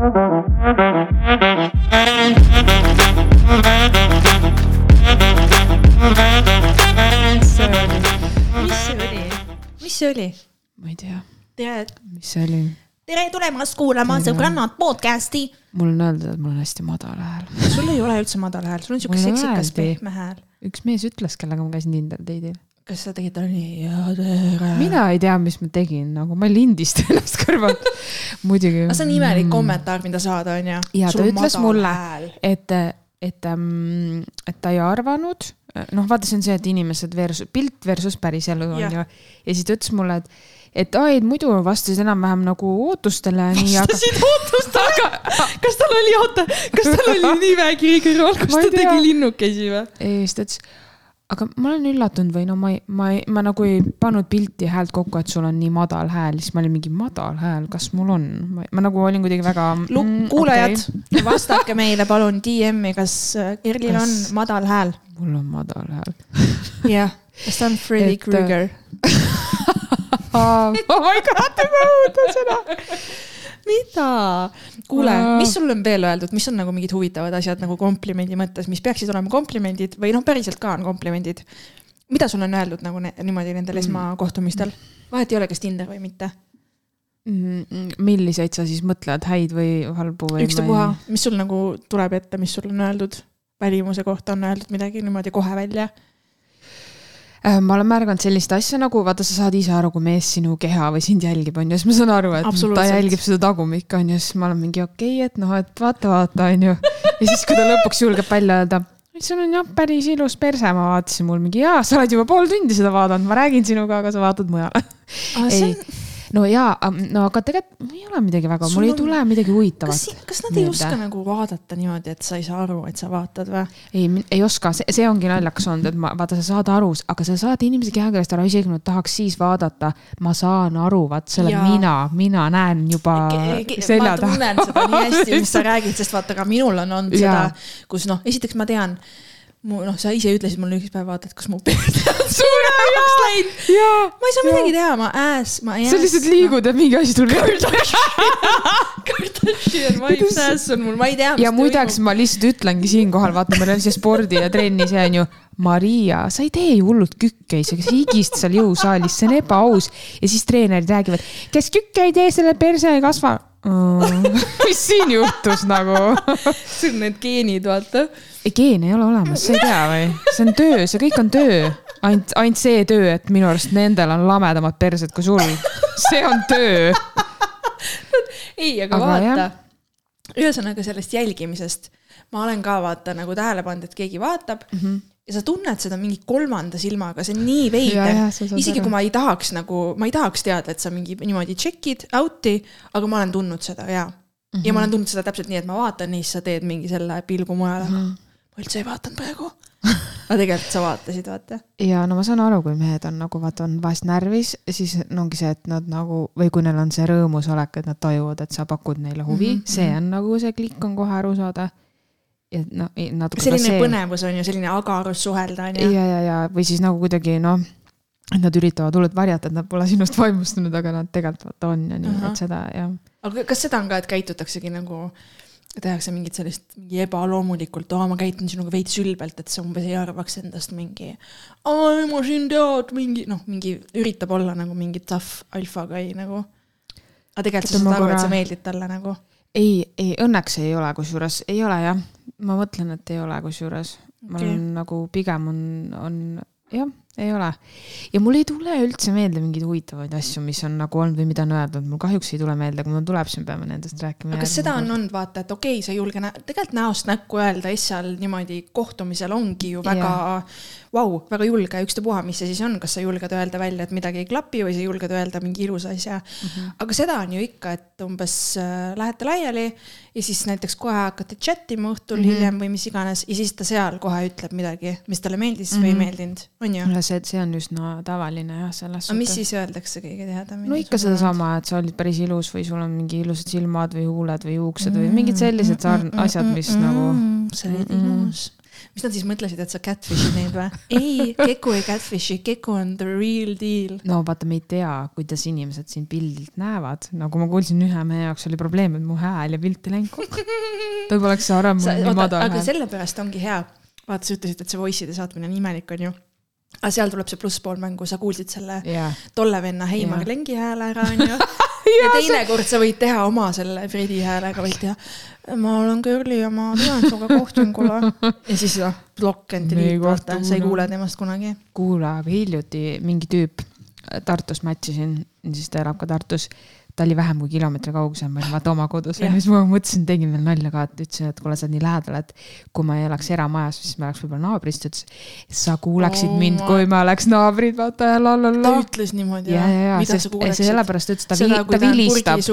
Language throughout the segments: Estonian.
mis see oli? mis see oli? ma ei tea, tere, mis see oli. tere tulemast kuulama. Sõbrannad podcasti. mul on öeldud, et mul on hästi madal hääl. sul ei ole üldse madal hääl, sul on siuke seksikas pehme hääl. üks mees ütles, kellega ma käisin Tinder date'il. Kas sa tegid talle nii ja tere? mina ei tea, mis ma tegin, nagu ma ei lindista ennast kõrvalt. muidugi. aga see on imelik kommentaar, mida saada, onju. ja ta ütles mulle, et, et, ähm, et ta ei arvanud, noh, vaata, see on see, et inimesed versus, pilt versus päriselu on Jah. ju. ja siis ta ütles mulle, et, et aa, et muidu vastasid enam-vähem nagu ootustele. vastasid ootustele? kas tal oli, oota, kas tal oli nimekiri kõrval, kus ei ta tegi linnukesi või? ja siis ta ütles, aga ma olen üllatunud või no ma ei, ma ei, ma nagu ei pannud pilti ja häält kokku, et sul on nii madal hääl, siis ma olin mingi madal hääl, kas mul on? ma nagu olin kuidagi väga. Lu-, kuulajad okay., vastake meile palun DM-i, kas äh, Kerlil on Kas- madal hääl? mul on madal hääl jah, kas ta on Freddy Et, äh, Krueger? oh my god, ma õudan seda. mida? kuule mis sul on veel öeldud, mis on nagu mingid huvitavad asjad nagu komplimendi mõttes, mis peaksid olema komplimendid või noh, päriselt ka on komplimendid. mida sulle on öeldud nagu ne niimoodi nendel Mm. esmakohtumistel? vahet ei ole, kas Tinder või mitte, Mm, milliseid sa siis mõtled, häid või halbu või? ükstapuha, mis sul nagu tuleb ette, mis sul on öeldud? välimuse kohta on öeldud midagi niimoodi kohe välja. Äh, ma olen märganud sellist asja nagu, vaata, sa saad ise aru, kui mees sinu keha või sind jälgib, on ju, siis ma saan aru, et ta jälgib seda tagumikku, on ju, siis ma olen mingi okei okay,, et noh, et vaata, vaata, on ju. ja siis, kui ta lõpuks julgeb välja öelda, sul on jah päris ilus perse, ma vaatasin mul mingi jaa, sa oled juba pool tundi seda vaadanud, ma räägin sinuga, aga sa vaatad mujale. ei, no jaa, no aga tegelikult ei ole midagi väga, mul ei on- tule midagi kas huvitavat., kas nad ei meelde. oska nagu vaadata niimoodi, et sa ei saa aru, et sa vaatad või? ei, ei oska, see, see ongi naljakas olnud, et ma vaata, sa saad aru, aga sa saad inimese kehakeelest aru, isegi kui nad tahaks siis vaadata, ma saan aru, vaat see olen Jaa. mina, mina näen juba selja ma tunnen seda nii hästi, mis sa räägid, sest vaata ka minul on olnud Jaa. seda, kus noh, esiteks ma tean, mu noh, sa ise ütlesid mulle üks päev, vaata, et kas mu perse on suuremaks läinud. ma ei saa midagi teha, ma ääs, ma ei sa lihtsalt. liigud ja mingi asi tuleb. Kardashian vibes ass on mul, ma ei tea. ja muideks ma lihtsalt ütlengi siinkohal, vaata, meil on see spordi ja trenni see on ju. Maria, sa ei tee ju hullult kükkeid, sa higist seal jõusaalis, see on ebaaus. ja siis treenerid räägivad, kes kükke ei tee, selle perse ei kasva. Mis siin juhtus nagu? see on need geenid, vaata. ei, geene ei ole olemas, sa ei tea või? see on töö, see kõik on töö. ainult, ainult see töö, et minu arust nendel on lamedamad persed kui sul. see on töö. ei, aga, Aga vaata, ühesõnaga sellest jälgimisest ma olen ka vaata nagu tähele pannud, et keegi vaatab mm. -hmm ja sa tunned seda mingi kolmanda silmaga, see on nii veider isegi kui ma ei tahaks nagu, ma ei tahaks teada, et sa mingi niimoodi check'id out'i, aga ma olen tundnud seda ja mm, -hmm. ja ma olen tundnud seda täpselt nii, et ma vaatan ja siis sa teed mingi selle pilgu mujale mm. -hmm. ma üldse ei vaadanud praegu. aga tegelikult sa vaatasid, vaata. ja no ma saan aru, kui mehed on nagu vaata, on vahest närvis, siis no ongi see, et nad nagu või kui neil on see rõõmusolek, et nad tajuvad, et sa pakud neile huvi mm, -hmm. see on nagu see klikk on kohe aru saada. Ja noh, natuke selline see. põnevus on ju, selline agarus suhelda on ju. ja, ja, ja või siis nagu kuidagi noh, et nad üritavad hullult varjata, et nad pole sinust vaimustunud, aga nad tegelikult vaata on ja nii, Ahah. et seda jah. aga kas seda on ka, et käitutaksegi nagu, tehakse mingit sellist mingi ebaloomulikult, aa, ma käitun sinuga veits ülbelt, et sa umbes ei arvaks endast mingi, aa, ma siin tead, mingi noh, mingi üritab olla nagu mingi tough alfa guy nagu. aga tegelikult sa saad aru, et sa meeldid talle nagu. ei, ei õnneks ei ole, kusjuures ei ole jah, ma mõtlen, et ei ole, kusjuures. Ma Okei. olen nagu pigem on, on jah, ei ole. ja mul ei tule üldse meelde mingeid huvitavaid asju, mis on nagu olnud või mida on öeldud, mul kahjuks ei tule meelde, kui mul tuleb, siis me peame nendest rääkima. aga kas seda on olnud, vaata, et okei okay,, sa ei julge nä-, tegelikult näost näkku öelda asjal niimoodi kohtumisel ongi ju väga vau, väga julge, ükstapuha, mis see siis on, kas sa julged öelda välja, et midagi ei klapi või sa julged öelda mingi ilusa asja mm. -hmm. aga seda on ju ikka, et umbes äh, lähete laiali ja siis näiteks kohe hakkate chat ima õhtul mm -hmm. hiljem või mis iganes ja siis ta seal kohe ütleb midagi, mis talle meeldis mm -hmm. või ei meeldinud, on ju? see, see on üsna tavaline jah, selles aga mis siis öeldakse kõige tihedamini? no ikka sedasama, et sa olid päris ilus või sul on mingi ilusad silmad või huuled või juuksed või mingid sellised sarn-, asjad, mis nagu. sa olid ilus. mis nad siis mõtlesid, et sa catfish'id neid või? ei, Keku ei catfish'i, Keku on the real deal. no vaata, me ei tea, kuidas inimesed sind pildilt näevad, nagu ma kuulsin, ühe mehe jaoks oli probleem, et mu hääl ja pilt ei läinud kokku. ta poleks see madal aga hääl. sellepärast ongi hea, vaata, sa ütlesid, et see voice'ide saatmine on imelik, onju. Aga seal tuleb see plusspool mängu, sa kuulsid selle jaa, tolle venna Heimar Jah. Lengi hääle ära, onju. ja teinekord sa võid teha oma selle Fredi häälega, võid teha. ma olen Curly ja ma tulen sinuga kohtingule. ja siis noh, block and delete, vaata, sa ei kuule temast kunagi. kuule, aga hiljuti mingi tüüp Tartus match isin, siis ta elab ka Tartus. Ta oli vähem kui kilomeetri kaugusel, ma olin vaata oma kodus ja siis ma mõtlesin, tegin veel nalja ka, et ütlesin, et kuule, sa oled nii lähedal, et kui ma ei elaks eramajas, siis ma elaks võib-olla naabris, ta ütles, sa kuulaksid Oh mind, kui ma oleks naabrid, vaata ja la la ta la. ütles niimoodi ja, ja, ja, mida sest sa kuuleksid? sellepärast ta ütles, ta, vi, ta ta vilistab,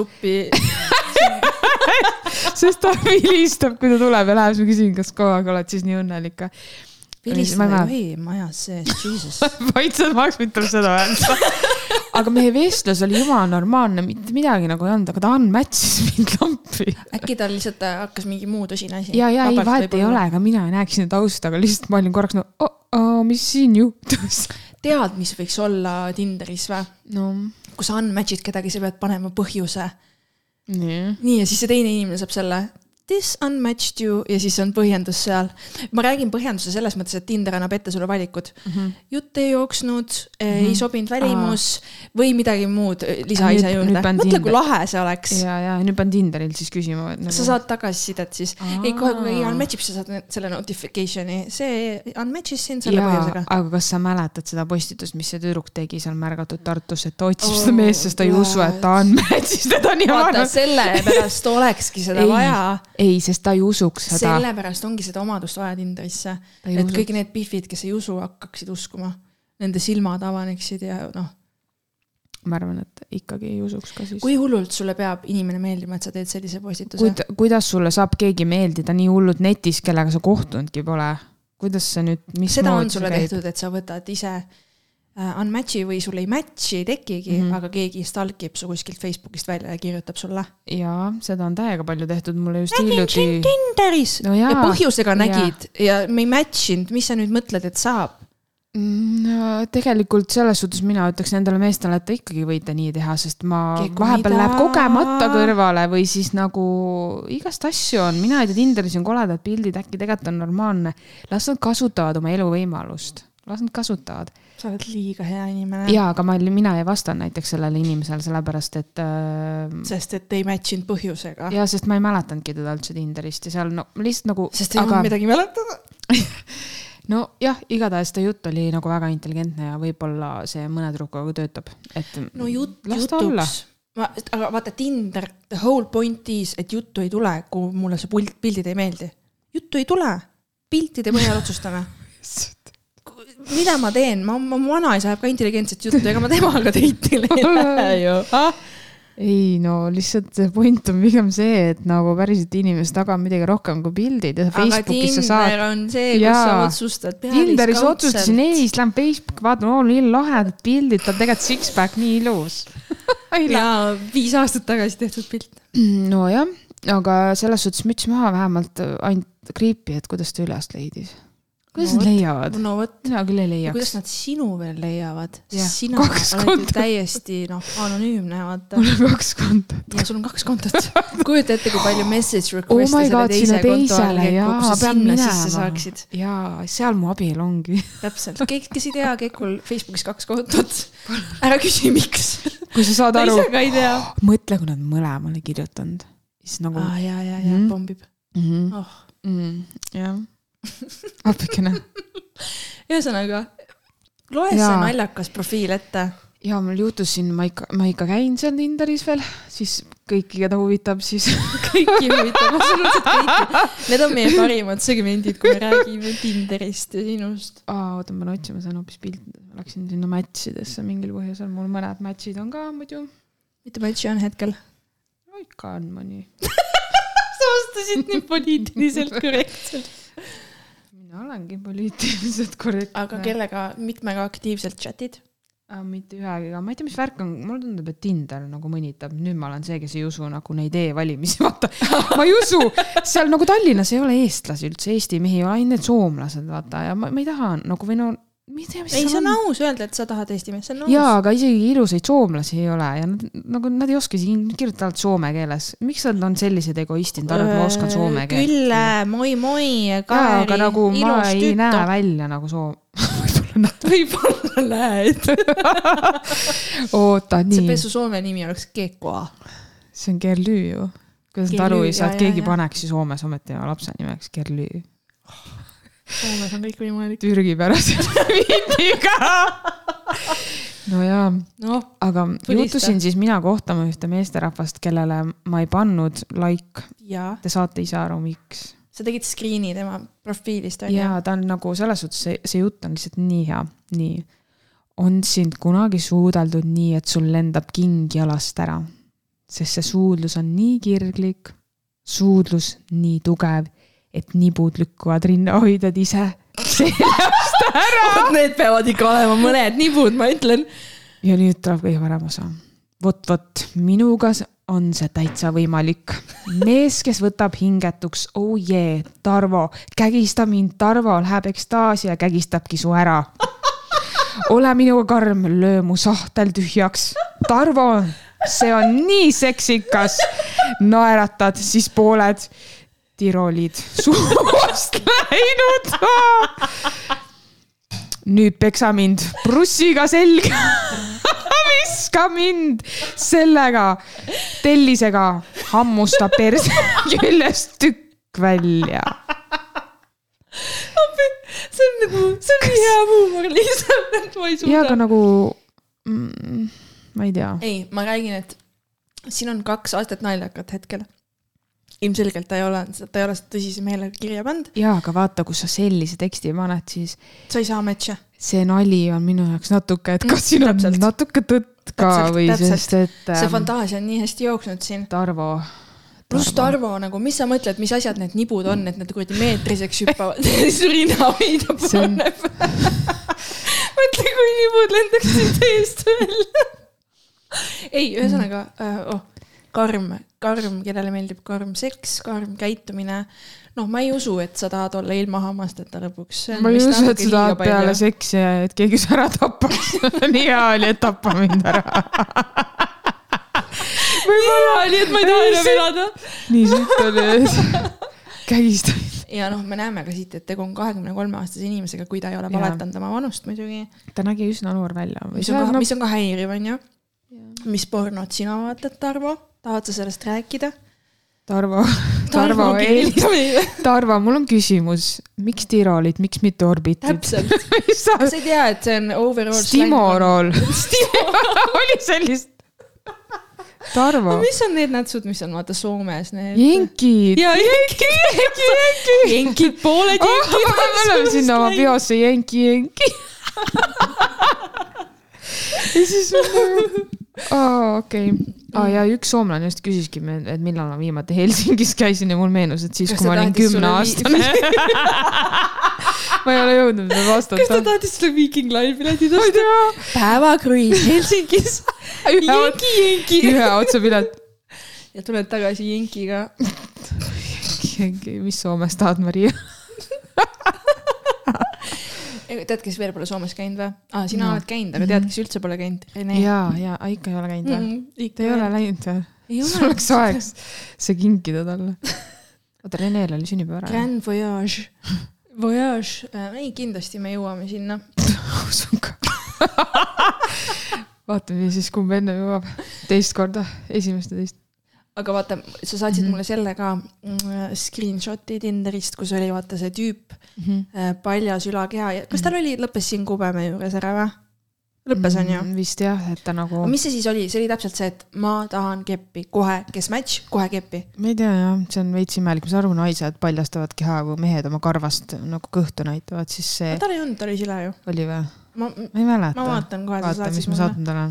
sest ta vilistab, kui ta tuleb ja läheb, siis ma küsin, kas kogu aeg oled siis nii õnnelik ka. vilistada ei tohi majas sees, jesus. vaid sa tahaks mitte seda öelda. aga meie vestlus oli jumala normaalne, mitte midagi nagu ei olnud, aga ta unmatch'is mind lampi. äkki tal lihtsalt äh, hakkas mingi muu tõsine asi. ja, ja ei vahet ei ole, aga mina ei näeks seda tausta, aga lihtsalt ma olin korraks nagu oh,, oh, mis siin juhtus. tead, mis võiks olla Tinderis või? no kui sa unmatch'id kedagi, sa pead panema põhjuse. nii. nii, ja siis see teine inimene saab selle this unmatched you ja siis on põhjendus seal. ma räägin põhjenduse selles mõttes, et Tinder annab ette sulle valikud mm. Mhm. -hmm. jutt ei jooksnud mm, -hmm. ei sobinud välimus või midagi muud, lisa Nüüd- ise juurde mõtle, kui lahe see oleks. ja, ja nüüd pean Tinderil siis küsima. Nagu... sa saad tagasisidet siis. ei, kohe, kui keegi Aa. unmatch ib, sa saad selle notification'i, see unmatch'is sind selle põhjusega,. aga kas sa mäletad seda postitust, mis see tüdruk tegi seal märgatud Tartus, et ta otsib Oh, seda meest, sest ta ei usu, et ta on match'is teda nii vaata, sellepärast olekski seda Ei, vaja. ei, sest ta ei usuks seda. sellepärast ongi seda omadust vaja Tinderisse, et usuks. kõik need pihvid, kes ei usu, hakkaksid uskuma. Nende silmad avaneksid ja noh, ma arvan, et ikkagi ei usuks ka siis. kui hullult sulle peab inimene meeldima, et sa teed sellise postituse? Kuid, kuidas sulle saab keegi meeldida nii hullult netis, kellega sa kohtunudki pole? kuidas see nüüd, mis seda on sulle tehtud, et sa võtad ise unmatch'i või sul ei match'i ei tekigi mm. -hmm. aga keegi stalkib su kuskilt Facebookist välja ja kirjutab sulle. jaa, seda on täiega palju tehtud, mulle just nägin hiljuti sind. Tinderis No ja põhjusega jaa. nägid ja me ei match inud, mis sa nüüd mõtled, et saab? no tegelikult selles suhtes mina ütleks nendele meestele, et te ikkagi võite nii teha, sest ma Keegi, vahepeal mida? läheb kogemata kõrvale või siis nagu igast asju on, mina ei tea, Tinderis on koledad pildid, äkki tegelikult on normaalne. las nad kasutavad oma eluvõimalust, las nad kasutavad. Sa oled liiga hea inimene. ja, aga ma, mina ei vastanud näiteks sellele inimesele, sellepärast et äh, sest et ei match inud põhjusega. ja sest ma ei mäletanudki teda üldse Tinderist ja seal no lihtsalt nagu. sest ei olnud midagi mäletada. nojah, igatahes ta jutt oli nagu väga intelligentne ja võib-olla see mõne tüdrukuga töötab, et. no jutt jutuks. ma, aga vaata Tinder, the whole point is, et juttu ei tule, kui mulle see pult, pildid ei meeldi. juttu ei tule, piltide põhjal otsustame. mida ma teen, ma, mu vanaisa ajab ka intelligentset juttu, ega ma temaga date'ile ei lähe ju. ei no lihtsalt see point on pigem see, et nagu päriselt inimesed tagavad midagi rohkem kui pildid ja Facebookis sa saad Tinder on see, kus Jaa. sa otsustad. Tinderis otsustasin, ei, siis lähen Facebooki, vaatan, oo, nii lahedad pildid, tal tegelikult six-pack nii ilus. jaa, viis aastat tagasi tehtud pilt. nojah, aga selles suhtes müts maha vähemalt ainult creepy, et kuidas ta üles leidis. Kuidas No nad leiavad? no mina küll ei ja kuidas leiaks. nad sinu veel leiavad, sina kaks oled ju kontot. täiesti noh, anonüümne, vaata. mul on kaks kontot. ja sul on kaks kontot. kujuta ette, kui palju message Oh request'e my selle teise konto all käib, jaa, kus sa sinna sisse saaksid.. jaa, seal mu abielu ongi. täpselt, kes ei tea, Kekul Facebookis kaks kontot. ära küsi, miks. kui sa saad aru mõtle, kui nad mõlemale kirjutanud, siis nagu aa, ja, ja, ja Mhm. pommib. mm -hmm. oh, mm,. jah, appikene. ühesõnaga, loe see naljakas profiil ette. ja mul juhtus siin, ma ikka, ma ikka käin seal Tinderis veel, siis kõiki, keda huvitab, siis kõiki huvitab, absoluutselt kõiki. Need on meie parimad segmendid, kui me räägime Tinderist ja sinust. oota, ma pean otsima, see on hoopis ma läksin sinna match idesse mingil põhjusel, mul mõned match'id on ka muidu. mitu match'i on hetkel? no ikka on mõni. sa vastasid nii poliitiliselt korrektselt. mina olengi poliitiliselt korrektne. aga kellega, mitmega aktiivselt chat'id? äh, mitte ühegi, aga ma ei tea, mis värk on, mulle tundub, et Tinder nagu mõnitab, nüüd ma olen see, kes ei usu nagu neid e-valimisi, vaata. ma ei usu, seal nagu Tallinnas ei ole eestlasi üldse, Eesti mehi ei ole, ainult need soomlased, vaata, ja ma, ma ei taha nagu või no ma ei tea, mis ei, see on aus öelda, et sa tahad Eesti meest, see on aus. jaa, aga isegi ilusaid soomlasi ei ole ja nad nagu nad ei oska siin kirjutada soome keeles. miks nad on sellised egoistid, arvavad, et ma oskan soome keelt? Külle, moi, moi, Kaeri, aga nagu ma ilus ei tütar. näe välja nagu soom- võib-olla näed. võib-olla näed. oota, see nii, pesu soome nimi oleks Kekoa. see on Gerlü ju. kuidas nad aru ei saa, et keegi jaa, jaa. paneks ju Soomes ometi oma lapse nimeks Gerlü. Soomes on kõik võimalik. Türgi pärase vindiga. no jaa noh, aga juhtusin siis mina kohtama ühte meesterahvast, kellele ma ei pannud like. Te saate ise aru, miks. sa tegid screen'i tema profiilist onju. ja ta on nagu selles suhtes, see, see jutt on lihtsalt nii hea, nii. on sind kunagi suudeldud nii, et sul lendab king jalast ära? sest see suudlus on nii kirglik, suudlus nii tugev, et nibud lükkuvad rinnahoidjad ise seljast ära. Need peavad ikka olema mõned nibud, ma ütlen. ja nüüd tuleb kõige parem osa. vot, vot minuga on see täitsa võimalik. mees, kes võtab hingetuks, oh jee, Tarvo, kägista mind, Tarvo läheb ekstaasi ja kägistabki su ära. ole minuga karm, löö mu sahtel tühjaks. Tarvo, see on nii seksikas. naeratad, siis pooled tiroolid suust läinud. nüüd peksa mind prussiga selga. viska mind sellega, tellisega hammusta perse küljest tükk välja. see on nagu, see on nii hea huumor lihtsalt, et ma ei ja aga suuda. nagu mm,, ma ei tea. ei, ma räägin, et siin on kaks aastat naljakat hetkel. Ilmselgelt ta ei ole, ta ei ole seda tõsise meelega kirja pannud, ja aga vaata, kus sa sellise teksti paned, siis sa ei saa match'e. see nali on minu jaoks natuke, et kas siin on Mm, Täpselt. natuke tõtt ka Täpselt, või täpselt. sest, et see ähm, fantaasia on nii hästi jooksnud siin. Tarvo. pluss Tarvo nagu, mis sa mõtled, mis asjad need nibud on, et need kuradi meetriseks hüppavad See on- paneb. mõtle, kui nibud lendaksid eest välja. ei, ühesõnaga äh,, oh, karm, karm, kellele meeldib karm seks, karm käitumine. noh, ma ei usu, et sa tahad olla ilma hammasteta lõpuks. ma ei usu, et sa tahad peale seksi, et keegi su ära tapaks. nii hea oli, et tapa mind ära. võib-olla oli, et ma ei taha enam elada. nii siit oli, kägista mind. ja noh, me näeme ka siit, et tegu on kahekümne kolme aastase inimesega, kui ta ei ole valetanud oma vanust muidugi. ta nägi üsna noor välja. mis on ka, mis on ka häiriv, onju. Mis pornot sina vaatad, Tarvo? tahad sa sellest rääkida? Tarvo, Tarvo, kirjuta meile. Tarvo, mul on küsimus, miks tiroolid, miks mitte orbitid? täpselt. sa, ei tea, et see on overall. Stimorool. oli sellist. Tarvo, mis on need nätsud, mis on vaata Soomes need? jenkid. ja jenki, jenki, jenki. jenkid, pooled jenkid. me oleme sinna oma. peosse jenki, jenki. ja siis aa okei, aa ja üks soomlane just küsiski, et millal ma viimati Helsingis käisin ja mul meenus, et siis, kui ma olin kümneaastane. ma ei ole jõudnud veel kas ta vastata. tahtis sulle Viking Line'i piletid osta? päevakruiis Helsingis. jenki, jenki. ühe otsa pilet. ja tuled tagasi jenkiga. mis Soomes tahad, Maria? tead, kes veel pole Soomes käinud või ah,? sina No. oled käinud, aga tead, kes üldse pole käinud? Ja, ja ikka ei ole käinud või? Mm, ta ei ole läinud või? sul ole oleks aeg see kinkida talle. oota, Renel oli sünnipäev ära. Grand Voyage. Voyage äh,, ei kindlasti me jõuame sinna. usun ka. vaatame siis, kumb enne jõuab. teist korda, esimest ja teist. Aga vaata, sa saatsid mm. -hmm. mulle selle ka mm, screenshot'i Tinderist, kus oli vaata see tüüp Mhm. äh, paljas ülakeha ja kas tal oli, lõppes siin Kubemäe juures ära või? lõppes on ju? Mm, vist jah, et ta nagu mis see siis oli, see oli täpselt see, et ma tahan keppi kohe, kes match, kohe keppi. ma ei tea jah, see on veits imelik, ma saan aru, naised paljastavad keha, kui mehed oma karvast nagu kõhtu näitavad, siis see tal ei olnud, ta oli sile ju. oli või? ma, ei mäleta ma. vaatan kohe, vaata, mis ma saatan talle.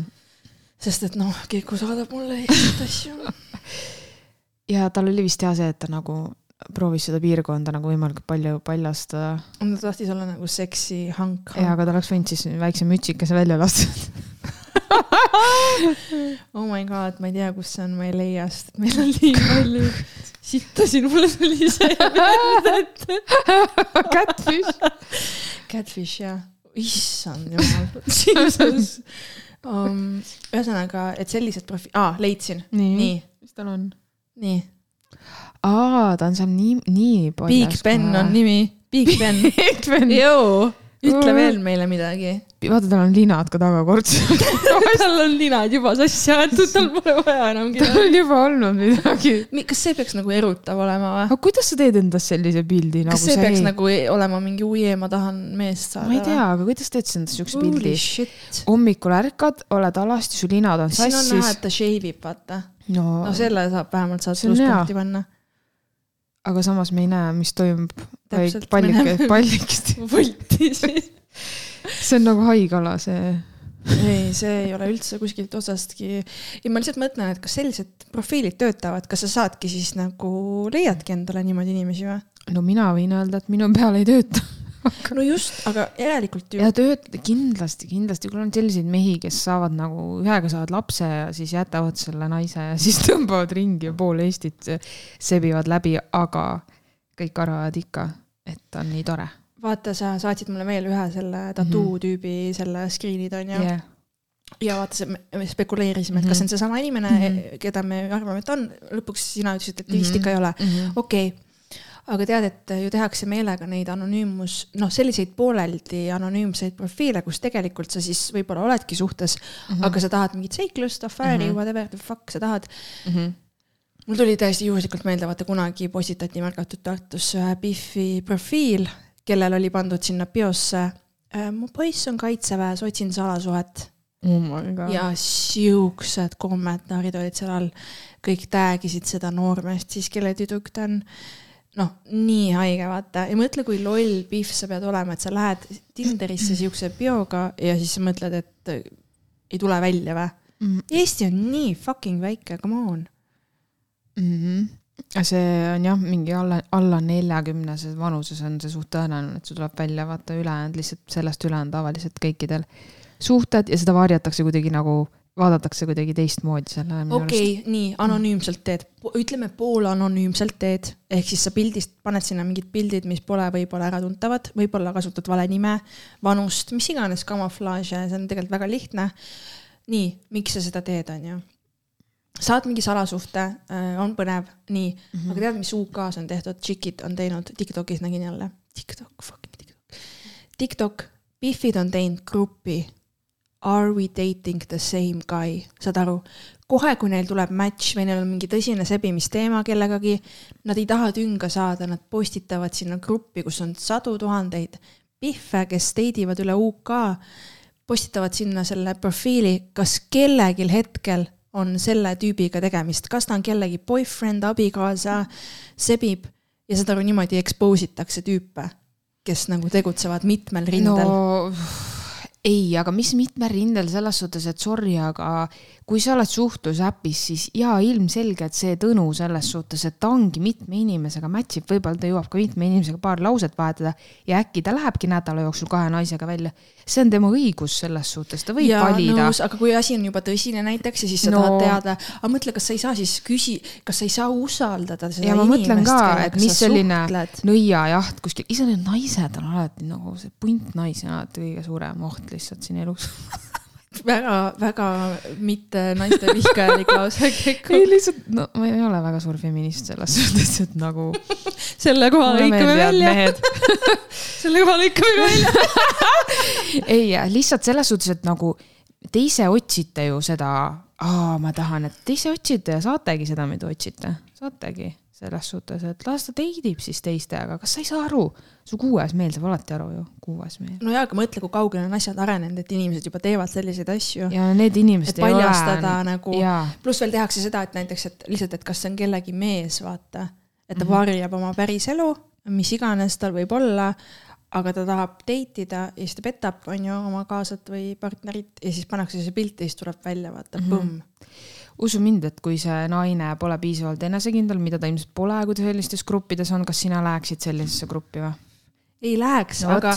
Sest et noh, Kiku saadab mulle lihtsalt asju. ja tal oli vist jah see, et ta nagu proovis seda piirkonda nagu võimalikult palju paljastada ta tahtis olla nagu seksi hank. ja, aga ta oleks võinud siis väikse mütsikese välja lasta. oh my god, ma ei tea, kus see on, ma ei leia, sest meil on nii palju sitta siin, mulle tuli see ette. Catfish. Catfish jah, issand jumal, jesus um,. ühesõnaga, et sellised profi-, aa, leidsin, nii, nii, mis tal on? nii. aa, ta on seal nii, nii. Big Ben on. nimi, Big Ben. Big Ben. joo, ütle veel meile midagi. vaata, tal on linad ka tagakordsed. tal on ninad juba sassi aetud, tal pole vaja enam tal kida. on juba olnud midagi. kas see peaks nagu erutav olema või? aga kuidas sa teed endast sellise pildi nagu kas see peaks ei... nagu olema mingi ui, ma tahan meest saada? ma ei tea, aga kuidas teed sa endast siukse pildi? hommikul ärkad, oled alasti, su linad on siin on näha, sassis et. ta shave ib, vaata. no, no selle saab vähemalt saad See plusspunkti panna. Aga samas me ei näe, mis toimub. vaid pallike pallikest. võlti siis. see on nagu haigala, see. ei, see ei ole üldse kuskilt osastki. ei, ma lihtsalt mõtlen, et kas sellised profiilid töötavad, kas sa saadki siis nagu, leiadki endale niimoodi inimesi või? no mina võin öelda, et minu peal ei tööta. no just, aga järelikult ju ja tööt-, kindlasti, kindlasti, kui on selliseid mehi, kes saavad nagu, ühega saavad lapse ja siis jätavad selle naise ja siis tõmbavad ringi ja pool Eestit sebivad läbi, aga kõik arvavad ikka, et on nii tore vaata, sa saatsid mulle veel ühe selle tattoo tüübi selle screen'id onju yeah.. ja vaata, me spekuleerisime, et kas see on seesama inimene mm, Mhm. -hmm. keda me arvame, et on. lõpuks sina ütlesid, et Mhm. vist ikka ei ole. Mm -hmm. okei okay., aga tead, et ju tehakse meelega neid anonüümus, noh, selliseid pooleldi anonüümseid profiile, kus tegelikult sa siis võib-olla oledki suhtes mm, -hmm. aga sa tahad mingit seiklust, afääri mm. -hmm. whatever the fuck sa tahad. Mm -hmm. mul tuli täiesti juhuslikult meelde, vaata kunagi postitati märgatud Tartus ühe Biffi profiil, kellel oli pandud sinna biosse. mu poiss on kaitseväes, otsin salasuhet oh ja siuksed kommentaarid olid seal all. kõik tag isid seda noormeest siis, kelle tüdruk ta on. noh, nii haige, vaata ja mõtle, kui loll pihv sa pead olema, et sa lähed Tinderisse siukse bioga ja siis sa mõtled, et äh, ei tule välja või? mm Eesti on nii fucking väike, come on. -hmm. see on jah, mingi alla, alla neljakümneses vanuses on see suht tõenäoline, et see tuleb välja, vaata ülejäänud lihtsalt sellest üle on tavaliselt kõikidel suhted ja seda varjatakse kuidagi nagu, vaadatakse kuidagi teistmoodi selle. okei okay,, nii anonüümselt teed, ütleme poolanonüümselt teed, ehk siis sa pildist paned sinna mingid pildid, mis pole võib-olla äratuntavad, võib-olla kasutad vale nime, vanust, mis iganes kamuflaaže, see on tegelikult väga lihtne. nii, miks sa seda teed, onju? saad mingi salasuhte, on põnev, nii mm. -hmm. aga tead, mis UK-s on tehtud, tšikid on teinud, Tiktokis nägin jälle, TikTok, fucking TikTok. TikTok, Biffid on teinud grupi Are we dating the same guy, saad aru? kohe, kui neil tuleb match või neil on mingi tõsine sebimisteema kellegagi, nad ei taha tünga saada, nad postitavad sinna gruppi, kus on sadu tuhandeid pihve, kes date ivad üle UK, postitavad sinna selle profiili, kas kellelgi hetkel on selle tüübiga tegemist, kas ta on kellegi boyfriend, abikaasa, sebib ja aru, niimoodi expose itakse tüüpe, kes nagu tegutsevad mitmel rindel no.. ei, aga mis mitmel rindel selles suhtes, et sorry, aga kui sa oled suhtlusäpis, siis jaa, ilmselge, et see Tõnu selles suhtes, et ta ongi mitme inimesega match ib, võib-olla ta jõuab ka mitme inimesega paar lauset vahetada ja äkki ta lähebki nädala jooksul kahe naisega välja. see on tema õigus selles suhtes, ta võib ja valida aga kui asi on juba tõsine näiteks ja siis sa No. tahad teada, aga mõtle, kas sa ei saa siis küsi-, kas sa ei saa usaldada seda ja ma mõtlen ka, et mis selline suhtled. nõiajaht kuskil, ise need naised on alati nagu see punt naisi on alati kõige suurem oht lihtsalt siin elus. väga, väga mitte naiste vihkajalik lause kõik. ei lihtsalt, no ma ei ole väga suur feminist selles suhtes, et nagu. selle koha lõikame välja, selle koha lõikame välja. ei, lihtsalt selles suhtes, et nagu te ise otsite ju seda, aa, ma tahan, et te ise otsite ja saategi seda, mida otsite, saategi selles suhtes, et las ta teidib siis teistega, kas sa ei saa aru? Su kuues meel saab alati aru ju, kuues meel. no jaa, aga mõtle, kui kaugele on asjad arenenud, et inimesed juba teevad selliseid asju. ja need inimesed et paljastada nagu, pluss veel tehakse seda, et näiteks, et lihtsalt, et kas see on kellegi mees, vaata. et ta Mhm. varjab oma päris elu, mis iganes tal võib olla, aga ta tahab date ida ja siis ta petab, on ju, oma kaasat või partnerit ja siis pannakse see pilt ja siis tuleb välja, vaata mm, -hmm. põmm. usu mind, et kui see naine pole piisavalt enesekindel, mida ta ilmselt pole, kui ta sellistes gruppides on, kas sina läheksid sellisesse gruppi või? Ei läheks, no, aga.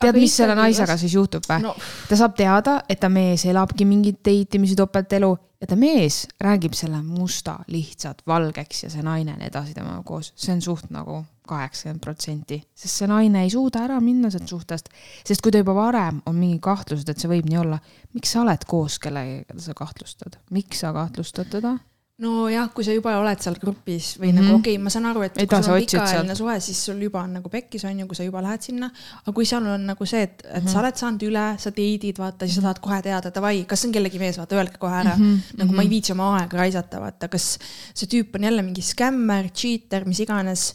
tead, mis selle naisega siis juhtub või no.? ta saab teada, et ta mees elabki mingit deitimisi topeltelu ja ta mees räägib selle musta lihtsalt valgeks ja see naine on edasi temaga koos, see on suht nagu kaheksakümmend protsenti, sest see naine ei suuda ära minna sealt suhtest, sest kui ta juba varem on mingi kahtlused, et see võib nii olla, miks sa oled koos kellegagi, keda sa kahtlustad, miks sa kahtlustad teda? Nojah, kui sa juba oled seal grupis või mm -hmm. nagu okei okay,, ma saan aru, et Mida kui sul on pikaajaline suhe, siis sul juba on nagu pekkis, on ju, kui sa juba lähed sinna. aga kui seal on nagu see, et, et mm -hmm. sa oled saanud üle, sa date'id, vaata, siis sa tahad kohe teada, davai, kas see on kellegi mees, vaata, öelge kohe ära mm. -hmm. nagu ma ei mhm. viitsi oma aega raisata, vaata, kas see tüüp on jälle mingi skämmer, cheater, mis iganes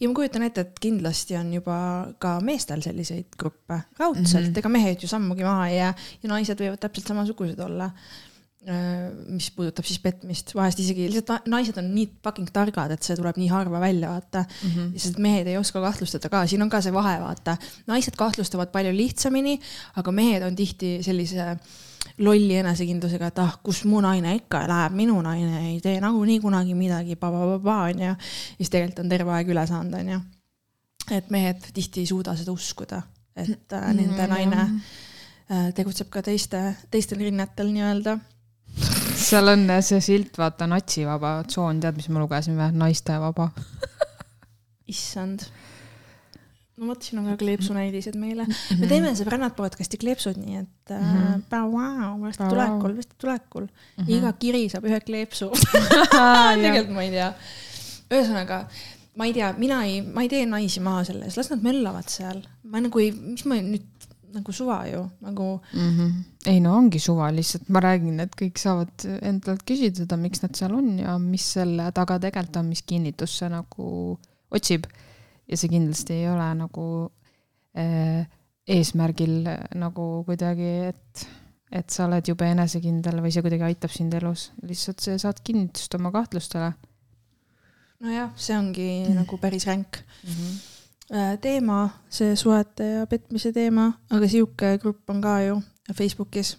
ja ma kujutan ette, et kindlasti on juba ka meestel selliseid gruppe, raudselt mm, -hmm. ega mehed ju sammugi maha ei jää ja naised võivad täpselt samasugused olla mis puudutab siis petmist, vahest isegi lihtsalt naised on nii fucking targad, et see tuleb nii harva välja, vaata mm. -hmm. sest mehed ei oska kahtlustada ka, siin on ka see vahe, vaata. naised kahtlustavad palju lihtsamini, aga mehed on tihti sellise lolli enesekindlusega, et ah, kus mu naine ikka läheb, minu naine ei tee nagunii kunagi midagi, onju. ja siis tegelikult on terve aeg üle saanud, onju. et mehed tihti ei suuda seda uskuda, et äh, nende naine äh, tegutseb ka teiste, teistel rinnetel nii-öelda seal on see silt, vaata, natsivaba tsoon, tead, mis me lugesime, naistevaba issand. no vot, siin on ka kleepsunäidised meile mm. -hmm. me teeme sõbrannad podcast'i kleepsud, nii et mm -hmm. äh, vau, varsti tulekul, varsti tulekul mm. -hmm. iga kiri saab ühe kleepsu tegelikult ma ei tea. ühesõnaga, ma ei tea, mina ei, ma ei tee naisi maha selle eest, las nad möllavad seal. ma nagu ei, mis ma nüüd nagu suva ju, nagu mm. -hmm. ei no ongi suva, lihtsalt ma räägin, et kõik saavad endalt küsida seda, miks nad seal on ja mis selle taga tegelikult on, mis kinnitust see nagu otsib. ja see kindlasti ei ole nagu äh, eesmärgil nagu kuidagi, et, et sa oled jube enesekindel või see kuidagi aitab sind elus, lihtsalt sa saad kinnitust oma kahtlustele. nojah, see ongi mm. nagu päris ränk mm. -hmm teema, see suhete ja petmise teema, aga sihuke grupp on ka ju Facebookis.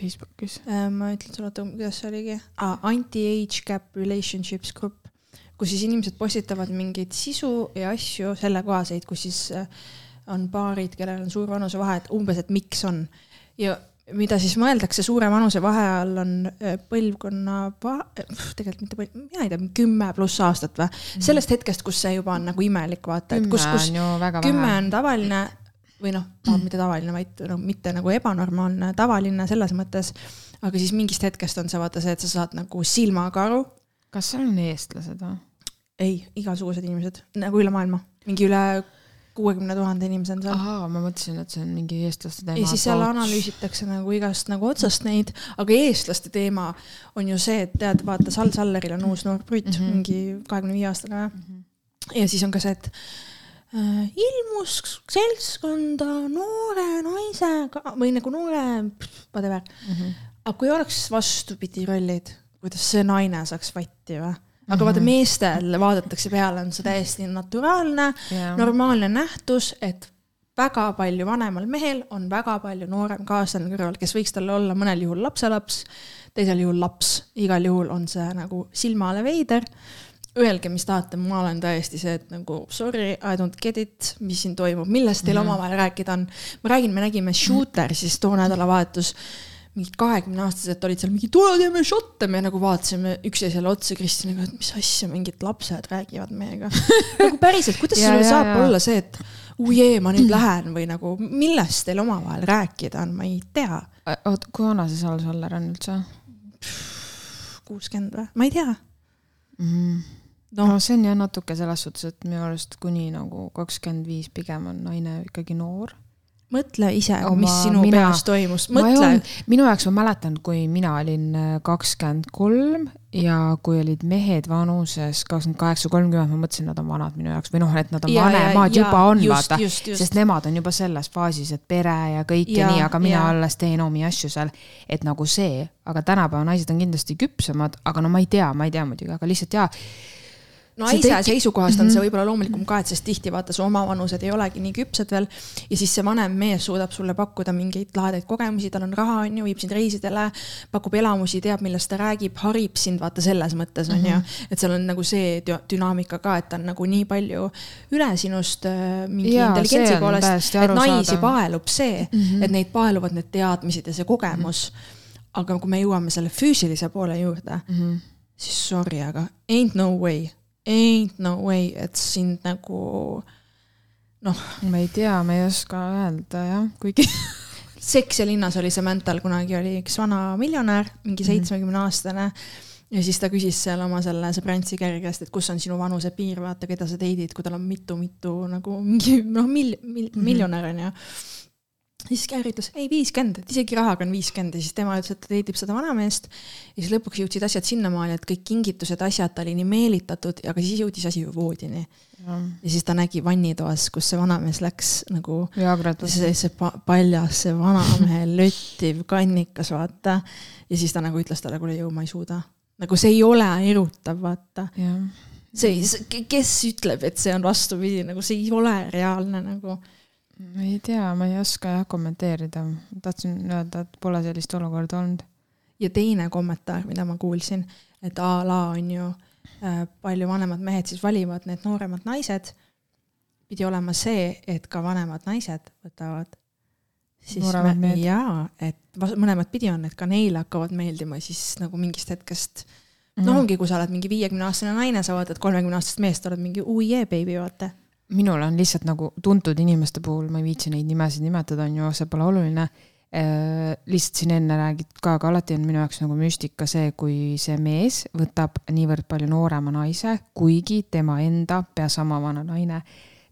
Facebookis. Äh, ma ütlen sulle, oota, kuidas see oligi ah,? Anti-age gap relationships grupp, kus siis inimesed postitavad mingeid sisu ja asju sellekohaseid, kus siis äh, on paarid, kellel on suur vanusevahe, et umbes, et miks on. ja mida siis mõeldakse suure vanusevahe all, on äh, põlvkonna, tegelikult mitte põlv, mina ei tea, kümme pluss aastat või mm sellest hetkest, kus see juba on nagu imelik, vaata, et kus, kus kümme on tavaline või noh, mitte tavaline, vaid no mitte nagu ebanormaalne, tavaline selles mõttes. aga siis mingist hetkest on see vaata see, et sa saad nagu silmaga aru. kas seal on eestlased või? ei, igasugused inimesed nagu üle maailma, mingi üle kuuekümne tuhande inimese on seal. ahaa, ma mõtlesin, et see on mingi eestlaste teema. ja siis seal analüüsitakse nagu igast nagu otsast neid, aga eestlaste teema on ju see, et tead, vaata Sal Salleril on uus noor prutt mm, -hmm. mingi kahekümne viie aastane mm. -hmm. ja siis on ka see, et äh, ilmus seltskonda noore naisega või nagu noore, whatever mm. -hmm. aga kui oleks vastupidi rollid, kuidas see naine saaks vatti või aga mm -hmm. vaata, meestel vaadatakse peale, on see täiesti naturaalne yeah., normaalne nähtus, et väga palju vanemal mehel on väga palju noorem kaaslane kõrval, kes võiks talle olla mõnel juhul lapselaps, teisel juhul laps, igal juhul on see nagu silmale veider. Öelge, mis tahate, ma olen täiesti see, et nagu sorry, I don't get it, mis siin toimub, millest teil mm -hmm. omavahel rääkida on. ma räägin, me nägime Shooter siis too nädalavahetus mingid kahekümneaastased olid seal mingi, tule teeme šotte, me nagu vaatasime üksteisele otsa Kristjaniga, et mis asja, mingid lapsed räägivad meiega. Nagu päriselt, kuidas sul saab ja. olla see, et ujee, ma nüüd lähen või nagu, millest teil omavahel rääkida on, ma ei tea. oot, kui vana see Sal Saller on üldse? kuuskümmend või, ma ei tea. Mm.. no see on jah natuke selles suhtes, et minu arust kuni nagu kakskümmend viis pigem on naine ikkagi noor mõtle ise mis sinu mina, peas toimus, mõtle. minu jaoks ma mäletan, kui mina olin äh, kakskümmend kolm ja kui olid mehed vanuses kakskümmend kaheksa, kolmkümmend, ma mõtlesin, nad on vanad minu jaoks või noh, et nad on ja, vanemad ja, juba on, vaata. sest nemad on juba selles faasis, et pere ja kõik ja, ja nii, aga mina ja. alles teen omi asju seal. et nagu see, aga tänapäeva naised on kindlasti küpsemad, aga no ma ei tea, ma ei tea muidugi, aga lihtsalt jaa naise teki... seisukohast on see võib-olla loomulikum ka, et sest tihti vaata su omavanused ei olegi nii küpsed veel. ja siis see vanem mees suudab sulle pakkuda mingeid lahedaid kogemusi, tal on raha, on ju, viib sind reisidele, pakub elamusi, teab, millest ta räägib, harib sind vaata selles mõttes on mm -hmm. ju. Mhm. et seal on nagu see dünaamika ka, et ta on nagu nii palju üle sinust äh, mingi ja, intelligentsi poolest, et naisi paelub see mm, -hmm. et neid paeluvad need teadmised ja see kogemus mm. -hmm. aga kui me jõuame selle füüsilise poole juurde mm, -hmm. siis sorry, aga ain't no way ain't no way, et sind nagu noh. ma ei tea, ma ei oska öelda jah, kuigi Seks ja linnas oli see mental, kunagi oli üks vana miljonär, mingi mhm. seitsmekümne aastane ja siis ta küsis seal oma selle sõbrantsi Kerri käest, et kus on sinu vanusepiir, vaata, keda sa date'id, kui tal on mitu-mitu nagu mingi noh, mil-, mil, mhm. miljonär on ju siis ütles, ei viiskümmend, et isegi rahaga on viiskümmend ja siis tema ütles, et ta teedib seda vanameest. ja siis lõpuks jõudsid asjad sinnamaani, et kõik kingitused, asjad, ta oli nii meelitatud, aga siis jõudis asi ju voodini. ja siis ta nägi vannitoas, kus see vanamees läks nagu. see, see paljas, see vanamehe löttiv kannikas, vaata. ja siis ta nagu ütles talle, kuule jõu, ma ei suuda. nagu see ei ole erutav, vaata. see, kes ütleb, et see on vastupidi, nagu see ei ole reaalne nagu ma ei tea, ma ei oska jah kommenteerida, tahtsin öelda, et pole sellist olukorda olnud. ja teine kommentaar, mida ma kuulsin, et a la on ju äh, palju vanemad mehed siis valivad need nooremad naised, pidi olema see, et ka vanemad naised võtavad siis nooremad me, mehed. jaa, et mõlemat pidi on, et ka neile hakkavad meeldima siis nagu mingist hetkest mm -hmm. no ongi, kui sa oled mingi viiekümne aastane naine, sa vaatad kolmekümne aastast meest, oled mingi uu jee, baby, vaata minul on lihtsalt nagu tuntud inimeste puhul, ma ei viitsi neid nimesid nimetada, on ju, see pole oluline äh,. lihtsalt siin enne räägid ka, aga alati on minu jaoks nagu müstika see, kui see mees võtab niivõrd palju noorema naise, kuigi tema enda pea sama vana naine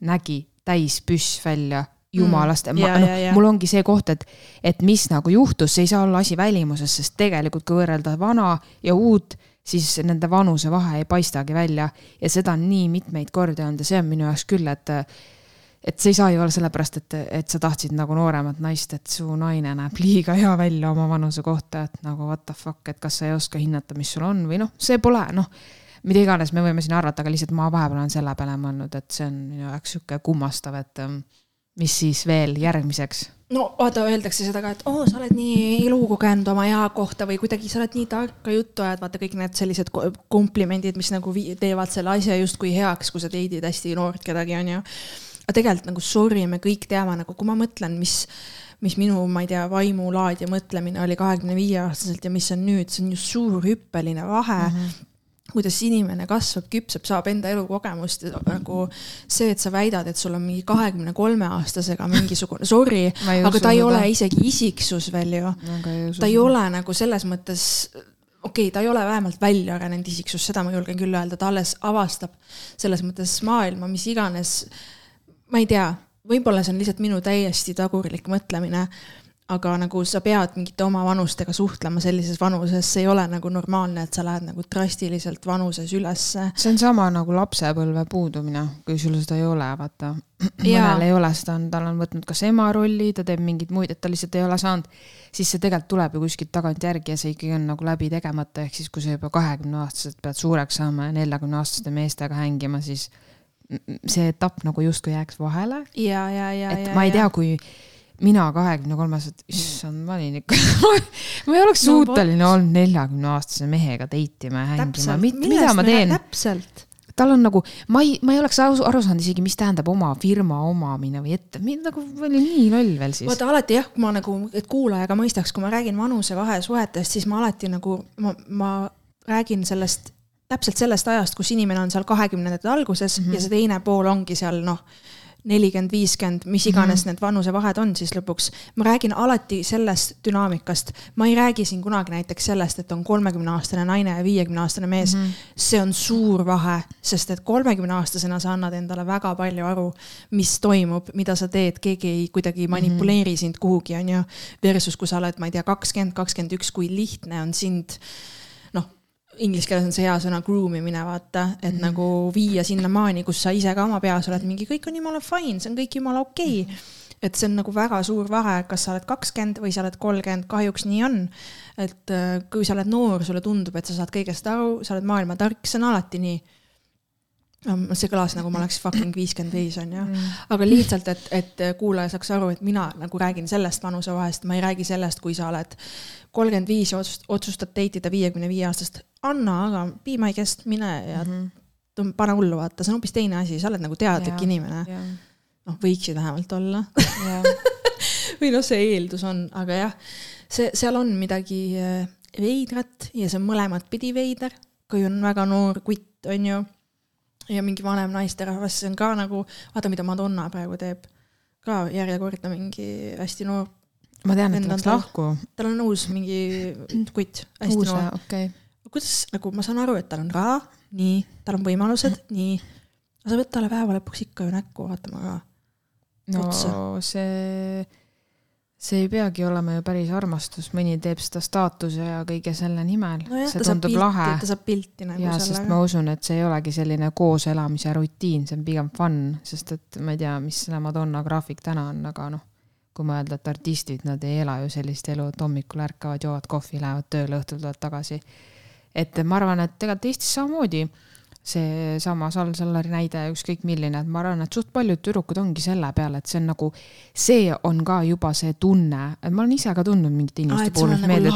nägi täis püss välja jumalast mm,, no, mul ongi see koht, et, et mis nagu juhtus, see ei saa olla asi välimuses, sest tegelikult kui võrrelda vana ja uut siis nende vanusevahe ei paistagi välja. Ja seda on nii mitmeid kordi olnud ja see on minu jaoks küll, et et see ei saa ju olla sellepärast, et, et sa tahtsid nagu nooremat naist, et su naine näeb liiga hea välja oma vanuse kohta, et nagu what the fuck, et kas sa ei oska hinnata, mis sul on või noh, see pole noh, mida iganes me võime siin arvata, aga lihtsalt ma vahepeal olen selle peale mõelnud, et see on minu jaoks sihuke kummastav, et mis siis veel järgmiseks no vaata, öeldakse seda ka, et oo oh,, sa oled nii elukogenud oma ea kohta või kuidagi sa oled nii tarka juttu ajad, vaata kõik need sellised komplimendid, mis nagu teevad selle asja justkui heaks, kui sa date'id hästi noort kedagi, onju. aga tegelikult nagu sorry, me kõik teame nagu, kui ma mõtlen, mis mis minu, ma ei tea, vaimulaad ja mõtlemine oli kahekümne viie aastaselt ja mis on nüüd, see on ju suur hüppeline vahe mm. -hmm kuidas inimene kasvab, küpseb, saab enda elukogemust nagu see, et sa väidad, et sul on mingi kahekümne kolme aastasega mingisugune, sorry, aga ta ei ole isegi isiksus veel ju. ta ei ole nagu selles mõttes, okei okay,, ta ei ole vähemalt välja arenenud isiksus, seda ma julgen küll öelda, ta alles avastab selles mõttes maailma, mis iganes. ma ei tea, võib-olla see on lihtsalt minu täiesti tagurlik mõtlemine aga nagu sa pead mingite oma vanustega suhtlema sellises vanuses, see ei ole nagu normaalne, et sa lähed nagu drastiliselt vanuses ülesse. see on sama nagu lapsepõlve puudumine, kui sul seda ei ole, vaata. mõnel ei ole seda, tal on võtnud kas ema rolli, ta teeb mingeid muid, et ta lihtsalt ei ole saanud, siis see tegelikult tuleb ju kuskilt tagantjärgi ja see ikkagi on nagu läbi tegemata, ehk siis kui sa juba kahekümne aastaselt pead suureks saama ja neljakümne aastaste meestega hängima, siis see etapp nagu justkui jääks vahele. et ja, ma ei tea, kui mina kahekümne kolmes, et issand, ma olin ikka ma ei oleks no, suuteline no, olnud neljakümne aastase mehega date ima ja hängima, mida ma teen? täpselt tal on nagu, ma ei, ma ei oleks aru, aru saanud isegi, mis tähendab oma firma omamine või ette, nagu oli nii loll veel siis. vaata alati jah, kui ma nagu, et kuulaja ka mõistaks, kui ma räägin vanusevahe suhetest, siis ma alati nagu, ma, ma räägin sellest, täpselt sellest ajast, kus inimene on seal kahekümnendate alguses mm -hmm. ja see teine pool ongi seal noh nelikümmend, viiskümmend, mis iganes mm -hmm. need vanusevahed on siis lõpuks. ma räägin alati sellest dünaamikast, ma ei räägi siin kunagi näiteks sellest, et on kolmekümne aastane naine ja viiekümne aastane mees mm. -hmm. see on suur vahe, sest et kolmekümne aastasena sa annad endale väga palju aru, mis toimub, mida sa teed, keegi ei kuidagi mhm. manipuleeri mm -hmm. sind kuhugi, on ju. Versus kui sa oled, ma ei tea, kakskümmend, kakskümmend üks, kui lihtne on sind inglise keeles on see hea sõna groom imine, vaata, et mm -hmm. nagu viia sinnamaani, kus sa ise ka oma peas oled mingi, kõik on jumala fine, see on kõik jumala okei okay. mm. -hmm et see on nagu väga suur vahe, kas sa oled kakskümmend või sa oled kolmkümmend, kahjuks nii on. et äh, kui sa oled noor, sulle tundub, et sa saad kõigest aru, sa oled maailma tark, see on alati nii. See kõlas nagu ma oleks fucking viiskümmend viis onju Mm. aga lihtsalt, et, et kuulaja saaks aru, et mina nagu räägin sellest vanusevahest, ma ei räägi sellest, kui sa oled kolmkümmend viis ja otsust- otsustad date ida viiekümne viie aastast. Anna, aga be my guest, mine ja mm. -hmm. pane hullu, vaata, see on hoopis teine asi, sa oled nagu teadlik Jaa. inimene. jah, noh, võiksid vähemalt olla jah, või noh, see eeldus on, aga jah, see, seal on midagi äh, veidrat ja see on mõlemat pidi veider, kui on väga noor kutt, on ju, ja mingi vanem naisterahvas, see on ka nagu, vaata, mida Madonna praegu teeb. ka järjekordne mingi hästi noor, ma tean, et ta läks tal- lahku. tal on uus mingi kutt, hästi uus, noor. okei. kuidas nagu ma saan aru, et tal on raha, nii, tal on võimalused, nii. aga sa pead talle päeva lõpuks ikka ju näkku vaatama ka. no otsa. see, see ei peagi olema ju päris armastus, mõni teeb seda staatuse ja kõige selle nimel. Nojah, see tundub pilti lahe, ta saab pilti nagu ja sest sellega ma usun, et see ei olegi selline kooselamise rutiin, see on pigem fun, sest et ma ei tea, mis selle Madonna graafik täna on, aga noh, kui mõelda, et artistid, nad ei ela ju sellist elu, et hommikul ärkavad, joovad kohvi, lähevad tööle, õhtul tulevad tagasi. et ma arvan, et tegelikult Eestis samamoodi seesama Sal Sallari näide, ükskõik milline, et ma arvan, et suht paljud tüdrukud ongi selle peale, et see on nagu, see on ka juba see tunne, et ma olen ise ka tundnud mingite inimeste puhul, nagu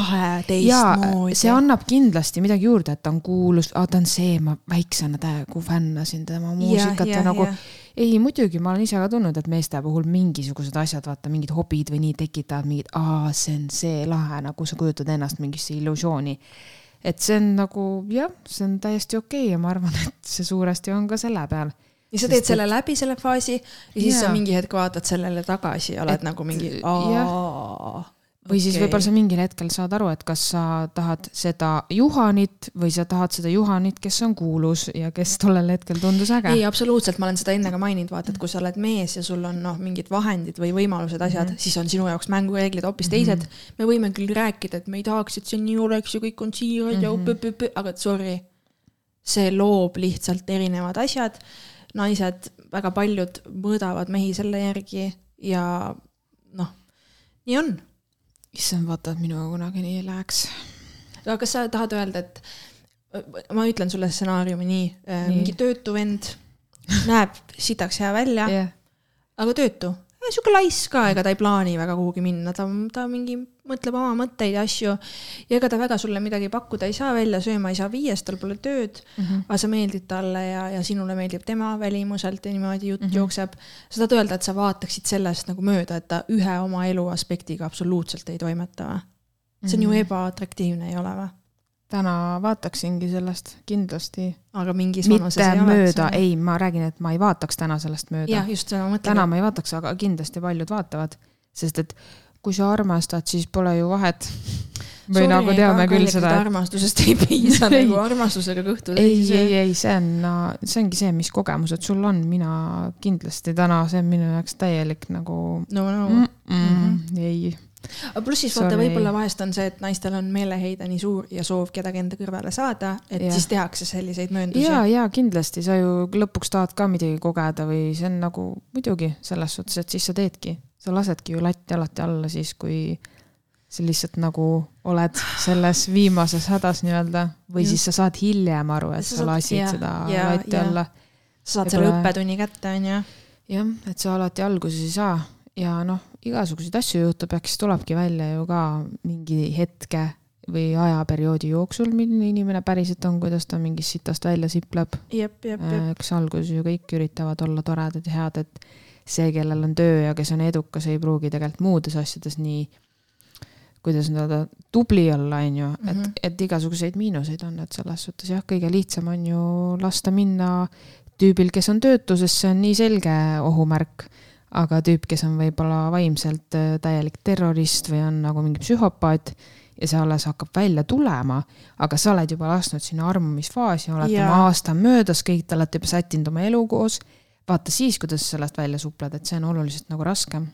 jaa, see annab kindlasti midagi juurde, et ta on kuulus, ta on see, ma väiksena täiega fännasin tema muusikat ja, ja nagu ja. ei, muidugi ma olen ise ka tundnud, et meeste puhul mingisugused asjad, vaata mingid hobid või nii tekitavad mingid, aa, see on see lahe, nagu sa kujutad ennast mingisse illusiooni. Et see on nagu jah, see on täiesti okei okay ja ma arvan, et see suuresti on ka selle peal. ja sa teed selle läbi, selle faasi ja siis sa Jaa. mingi hetk vaatad sellele tagasi ja oled Et- nagu mingi jah. Või siis võib-olla sa mingil hetkel saad aru, et kas sa tahad seda Juhanit või sa tahad seda Juhanit, kes on kuulus ja kes tollel hetkel tundus äge. ei, absoluutselt, ma olen seda enne ka maininud, vaata, et kui sa oled mees ja sul on noh, mingid vahendid või võimalused, asjad mm, -hmm. siis on sinu jaoks mängureeglid hoopis Mhm. teised. me võime küll rääkida, et me ei tahaks, et see nii oleks ja kõik on siirad ja Mhm. õpõpõpõ, aga sorry, see loob lihtsalt erinevad asjad. naised, väga paljud mõõdavad mehi selle järgi ja noh, nii on issand, vaata, et minuga kunagi nii ei läheks. aga kas sa tahad öelda, et ma ütlen sulle stsenaariumi nii, nii., Nii. mingi töötu vend näeb sitaks hea välja yeah., aga töötu, sihuke laiss ka, ega ta ei plaani väga kuhugi minna, ta, ta mingi mõtleb oma mõtteid ja asju ja ega ta väga sulle midagi pakkuda ei saa, välja sööma ei saa viies, tal pole tööd mm. -hmm. aga sa meeldid talle ja, ja sinule meeldib tema välimuselt ja niimoodi jutt mm. -hmm. jookseb. sa tahad öelda, et sa vaataksid sellest nagu mööda, et ta ühe oma elu aspektiga absoluutselt ei toimeta või? see on ju Mhm. ebaatraktiivne, ei ole või? täna vaataksingi sellest kindlasti. aga mingis vanuses ei mööda, oleks. ei, ma räägin, et ma ei vaataks täna sellest mööda jah,. just seda ma mõtlen. täna ma ei vaataks, aga kindlasti paljud vaatavad, sest et kui sa armastad, siis pole ju vahet. või nagu teame küll seda, armastusest ei piisa nagu armastusega kõhtu ei, ei, ei, see on, see ongi see, mis kogemused sul on, mina kindlasti täna, see on minu jaoks täielik nagu no no mm. -mm, Mhm. ei, aga pluss siis vaata, Sorry. võib-olla vahest on see, et naistel on meeleheide nii suur ja soov kedagi enda kõrvale saada, et ja. Siis tehakse selliseid mööndusi. ja, ja kindlasti sa ju lõpuks tahad ka midagi kogeda või see on nagu muidugi selles suhtes, et siis sa teedki, sa lasedki ju latti alati alla siis, kui sa lihtsalt nagu oled selles viimases hädas nii-öelda või Just. siis sa saad hiljem aru, et Sa sa lasid jah, seda ja- latti ja. alla. sa saad selle õppetunni kätte, onju. jah, et sa alati alguses ei saa ja noh, igasuguseid asju juhtub, eks tulebki välja ju ka mingi hetke või ajaperioodi jooksul, milline inimene päriselt on, kuidas ta mingist sitast välja sipleb. eks alguses ju kõik üritavad olla toredad ja head, et see, kellel on töö ja kes on edukas, ei pruugi tegelikult muudes asjades nii, kuidas nüüd öelda, tubli olla, on ju, et Mhm., et igasuguseid miinuseid on, et selles suhtes jah, kõige lihtsam on ju lasta minna tüübil, kes on töötu, sest see on nii selge ohumärk. aga tüüp, kes on võib-olla vaimselt äh, täielik terrorist või on nagu mingi psühhopaat ja see alles hakkab välja tulema, aga sa oled juba lasknud sinna armumisfaasi, olete Jaa. oma aasta möödas, kõik te olete juba sättinud oma elu koos. Vaata siis, kuidas sa sellest välja supled, et see on oluliselt nagu raskem.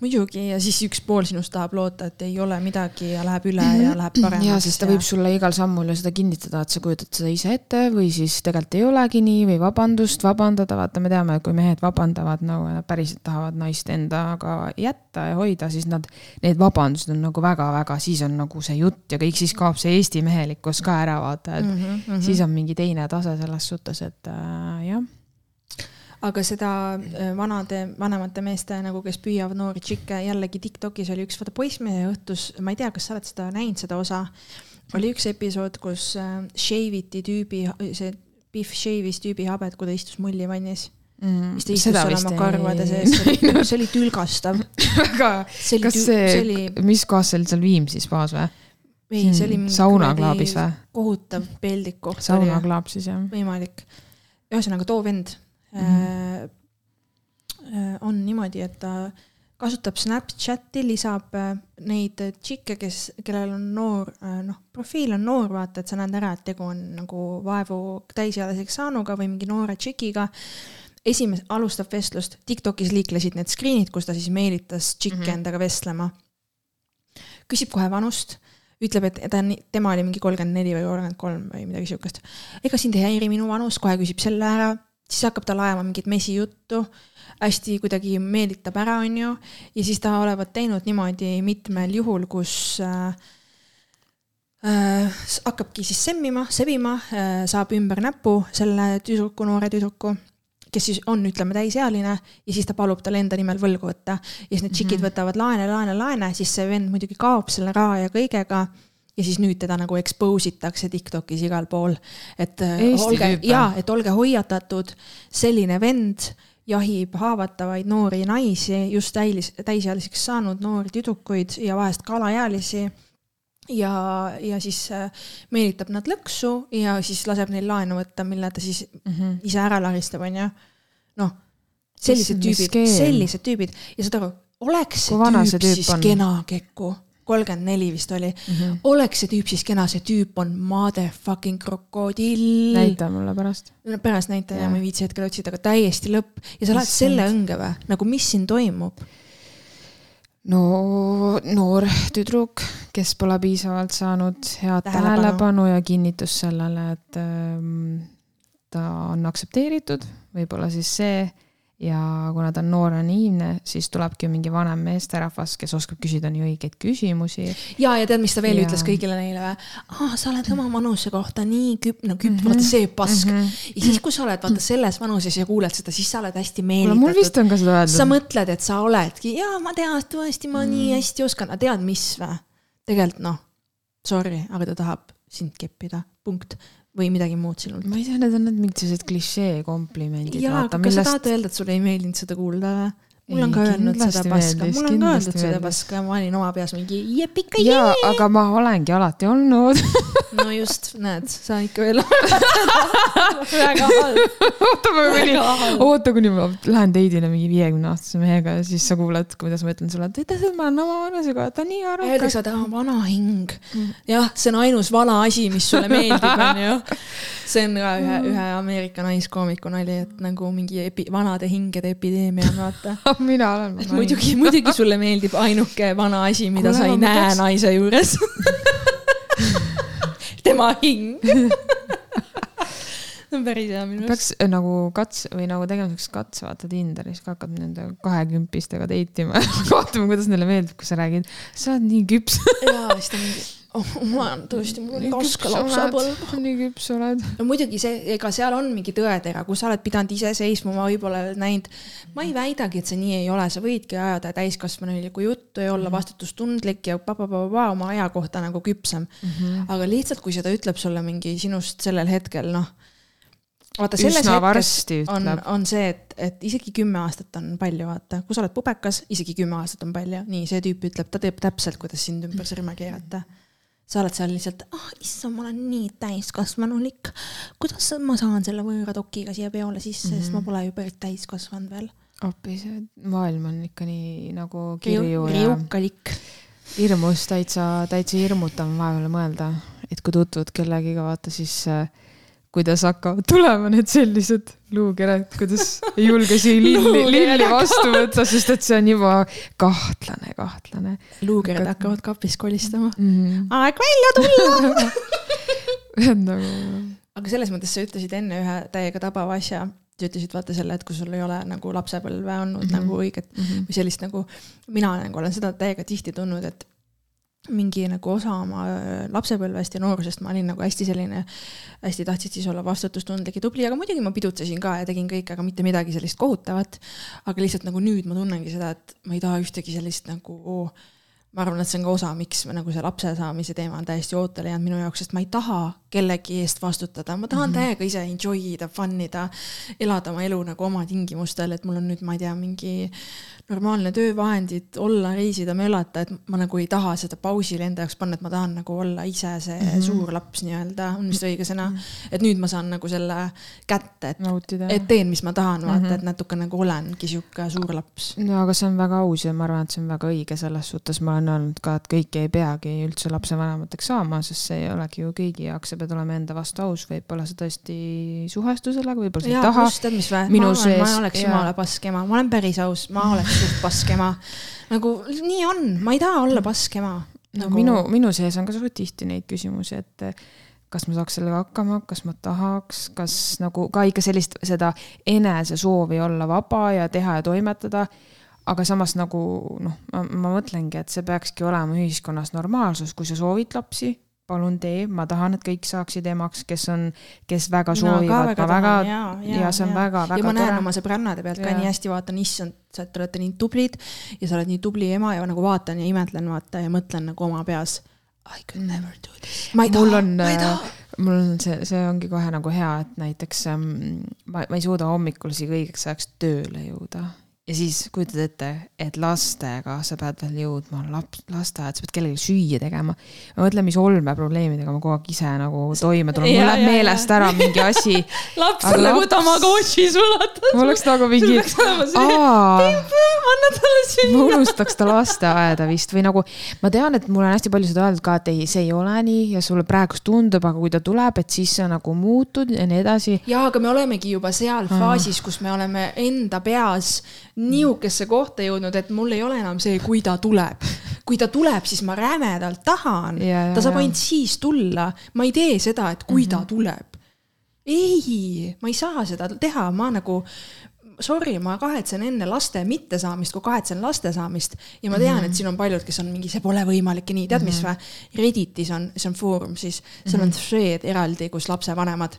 muidugi ja siis üks pool sinust tahab loota, et ei ole midagi ja läheb üle ja läheb paremaks. ja, sest ta võib sulle igal sammul ju seda kinnitada, et sa kujutad seda ise ette või siis tegelikult ei olegi nii või vabandust, vabandada, vaata, me teame, kui mehed vabandavad nagu nad päriselt tahavad naist endaga jätta ja hoida, siis nad, need vabandused on nagu väga-väga, siis on nagu see jutt ja kõik, siis kaob see Eesti mehelikkus ka ära, vaata, et mm -hmm. siis on mingi teine tase selles suhtes, et äh, jah aga seda äh, vanade, vanemate meeste nagu, kes püüavad noori tšikke, jällegi Tiktokis oli üks, vaata Poissmehe õhtus, ma ei tea, kas sa oled seda näinud, seda osa, oli üks episood, kus äh, shave iti tüübi, see Biff shave'is tüübi habed, kui ta istus mullivannis mm,. mis ta istus seal oma karvade sees, see oli tülgastav väga, kas see, see oli... mis kohas see oli seal Viimsis baas või? ei, see oli mingi saunaklaabis või? kohutav peldikuht. saunaklaap siis jah? võimalik. ühesõnaga too vend mm -hmm. on niimoodi, et ta kasutab Snapchati, lisab äh, neid tšikke, kes, kellel on noor, noh, profiil on noor, vaata, et sa näed ära, et tegu on nagu vaevu täisealiseks saanuga või mingi noore tšikiga. esimene, alustab vestlust, Tiktokis liiklesid need screen'id, kus ta siis meelitas tšikke mm -hmm. endaga vestlema. küsib kohe vanust ütleb, et ta on, tema oli mingi kolmkümmend neli või kolmkümmend kolm või midagi siukest. ega sind ei häiri minu vanus, kohe küsib selle ära siis hakkab talle ajama mingit mesijuttu, hästi kuidagi meelitab ära, onju, ja siis ta olevat teinud niimoodi mitmel juhul, kus äh, äh, hakkabki siis semmima, sebima äh,, saab ümber näpu selle tüdruku, noore tüdruku, kes siis on, ütleme, täisealine ja siis ta palub tal enda nimel võlgu võtta. ja siis need tšikid mm -hmm. võtavad laene, laene, laene, siis see vend muidugi kaob selle raha ja kõigega ja siis nüüd teda nagu expose itakse Tiktokis igal pool. et äh, Eesti olge, jaa, et olge hoiatatud, selline vend jahib haavatavaid noori naisi, just täis, täisealiseks saanud noori tüdrukuid ja vahest ka alaealisi ja, ja siis äh, meelitab nad lõksu ja siis laseb neil laenu võtta, mille ta siis mm -hmm. ise ära laristab, onju. noh, sellised tüübid, sellised tüübid ja saad aru, oleks see tüüp, tüüp siis on? kena kekku kolmkümmend neli vist oli mm. -hmm. oleks see tüüp siis kena, see tüüp on motherfucking krokodill. näita mulle pärast. no pärast näita ja ma ei viitsi hetkel otsida, aga täiesti lõpp ja sa lähed selle õnge või, nagu mis siin toimub? no noor tüdruk, kes pole piisavalt saanud head tähelepanu, tähelepanu ja kinnitust sellele, et ähm, ta on aktsepteeritud, võib-olla siis see ja kuna ta on noor naiivne, siis tulebki mingi vanem meesterahvas, kes oskab küsida nii õigeid küsimusi. ja, ja tead, mis ta veel ja... ütles kõigile neile või? aa, sa oled oma vanuse kohta nii küp-, no küp- mm, -hmm. vaata see pask mm. -hmm. ja siis, kui sa oled vaata selles vanuses ja kuuled seda, siis sa oled hästi meelitatud. mul vist on ka seda öeldud. sa mõtled, et sa oledki, jaa, ma tean, tõesti, ma mm. nii hästi oskan, aga tead, mis või? tegelikult noh, sorry, aga ta tahab sind keppida, punkt või midagi muud sinult? ma ei tea, need on need mingid sellised klišee komplimendid. jaa, aga kas sa tahad öelda, et sulle ei meeldinud seda kuulda või? Mul on ka öelnud seda paska, mul on ka öeldud seda paska, ma olin oma peas mingi jepika jee. jaa, aga ma olengi alati olnud no just, näed, sa ikka veel väga halb. oota, ma kuni, oota, kuni ma lähen teidile mingi viiekümne aastase mehega ja siis sa kuuled, kuidas ma ütlen sulle, et tead, ma olen oma vanusega, ta on nii arukas. Öeldakse, et vana hing. Mm. jah, see on ainus vana asi, mis sulle meeldib, onju see on ka ühe, ühe Ameerika naiskoomiku nali, et nagu mingi epi, vanade hingede epideemia on, vaata mina olen vana muidugi, muidugi sulle meeldib ainuke vana asi, mida Kule, sa ei näe peaks... naise juures. Tema hing. See on päris hea minu arust. peaks äh, nagu kats- või nagu tegema siukest katse, vaata Tinderis ka hakkad nende kahekümpistega date ima. Vaatama, kuidas neile meeldib, kui sa räägid, sa oled nii küps. Jaa, siis ta mingi oh, ma olen tõesti, mul on kaske lapsepõlv. nii küps oled. no muidugi see, ega seal on mingi tõetera, kui sa oled pidanud ise seisma, ma võib-olla näinud. ma ei väidagi, et see nii ei ole, sa võidki ajada täiskasvanulikku juttu ja olla mhm. vastutustundlik ja pa-pa-pa-pa oma aja kohta nagu küpsem mm. -hmm. aga lihtsalt, kui seda ütleb sulle mingi sinust sellel hetkel, noh vaata selles Üsna hetkes on, on see, et, et isegi kümme aastat on palju, vaata, kui sa oled pubekas, isegi kümme aastat on palju, nii see tüüp ütleb, ta teeb täpselt, kuidas sind ümber sõrme keerata mm sa oled seal lihtsalt, ah oh, issand, ma olen nii täiskasvanulik. kuidas ma saan selle võõra dokiga siia peole sisse mm, -hmm. sest ma mhm. pole ju päris täiskasvanud veel. appi, see maailm on ikka nii nagu kirju ja riukalik. hirmus, täitsa, täitsa hirmutav on vahepeal mõelda, et kui tutvud kellegiga, vaata siis äh, kuidas hakkavad tulema need sellised luukered, kuidas ei julge siia lilli, lilli vastu võtta, sest et see on juba kahtlane, kahtlane. luukered hakkavad kapis kolistama mm. -hmm. aeg välja tulla nagu. aga selles mõttes sa ütlesid enne ühe täiega tabava asja sa ütlesid vaata selle, et kui sul ei ole nagu lapsepõlve olnud mm -hmm. nagu õiget mm -hmm. või sellist nagu, mina nagu olen seda täiega tihti tundnud, et mingi nagu osa oma äh, lapsepõlvest ja noorusest ma olin nagu hästi selline, hästi tahtsin siis olla vastutustundlik ja tubli, aga muidugi ma pidutsesin ka ja tegin kõike, aga mitte midagi sellist kohutavat. aga lihtsalt nagu nüüd ma tunnengi seda, et ma ei taha ühtegi sellist nagu oh, ma arvan, et see on ka osa, miks nagu see lapse saamise teema on täiesti ootele jäänud minu jaoks, sest ma ei taha kellegi eest vastutada, ma tahan mm -hmm. täiega ise enjoy ida, fun ida, elada oma elu nagu oma tingimustel, et mul on nüüd, ma ei tea, mingi normaalne töövahendid, olla, reisida, möllata, et ma nagu ei taha seda pausile enda jaoks panna, et ma tahan nagu olla ise see mm -hmm. suur laps nii-öelda, on vist õige sõna mm. -hmm. et nüüd ma saan nagu selle kätte, et, et teen, mis ma tahan, vaata mm, -hmm. et natuke nagu olengi sihuke suur laps. no aga see on väga aus ja ma arvan, et see on väga õige selles suhtes, ma olen öelnud ka, et kõik ei peagi üldse lapsevanemateks saama, sest see ei olegi ju kõigi jaoks, sa pead olema enda vastu aus, võib-olla sa tõesti suhestu sellega, võib-olla sa ei taha. tead mis või, ma, olen, ma oleks jumala pask ema, ma olen päris aus, ma oleks suht pask ema. nagu nii on, ma ei taha olla pask ema nagu.... no minu, minu sees on ka suht tihti neid küsimusi, et kas ma saaks sellega hakkama, kas ma tahaks, kas nagu ka ikka sellist, seda enesesoovi olla vaba ja teha ja toimetada. aga samas nagu noh, ma, ma mõtlengi, et see peakski olema ühiskonnas normaalsus, kui sa soovid lapsi palun tee, ma tahan, et kõik saaksid emaks, kes on, kes väga soovivad no,, ma väga, ja, ja, ja see on väga-väga tore. ja ma näen oma sõbrannade pealt ka ja. nii hästi, vaatan, issand, sa olete nii tublid ja sa oled nii tubli ema ja nagu vaatan ja imetlen vaata ja mõtlen nagu oma peas. I could mm. never do this. ma ei taha, ma ei äh, taha mul on see, see ongi kohe nagu hea, et näiteks ähm, ma, ma ei suuda hommikul isegi õigeks ajaks tööle jõuda ja siis kujutad ette, et lastega sa pead veel jõudma laps, lasteaed, sa pead kellelegi süüa tegema. ma mõtlen, mis olmeprobleemidega ma kogu aeg ise nagu toime tulen, mul läheb meelest ära mingi asi laps on nagu Tamagotši sulatud. mul oleks nagu mingi, anna talle süüa. ma unustaks ta lasteaeda vist või nagu, ma tean, et mulle on hästi palju seda öeldud ka, et ei, see ei ole nii ja sulle praegust tundub, aga kui ta tuleb, et siis sa nagu muutud ja nii edasi. ja, aga me olemegi juba seal faasis, kus me oleme enda peas nihukesse kohta jõudnud, et mul ei ole enam see, kui ta tuleb. kui ta tuleb, siis ma rämedalt tahan. ta saab ainult siis tulla. ma ei tee seda, et kui mm -hmm. ta mhm. tuleb. ei, ma ei saa seda teha, ma nagu, sorry, ma kahetsen enne laste mittesaamist, kui kahetsen laste saamist. ja ma tean mm, -hmm. et siin on paljud, kes on mingi, see pole võimalik ja nii, tead mm, -hmm. mis mhm. või? Redditis on, see on foorum siis, seal on mhm. thread eraldi, kus lapsevanemad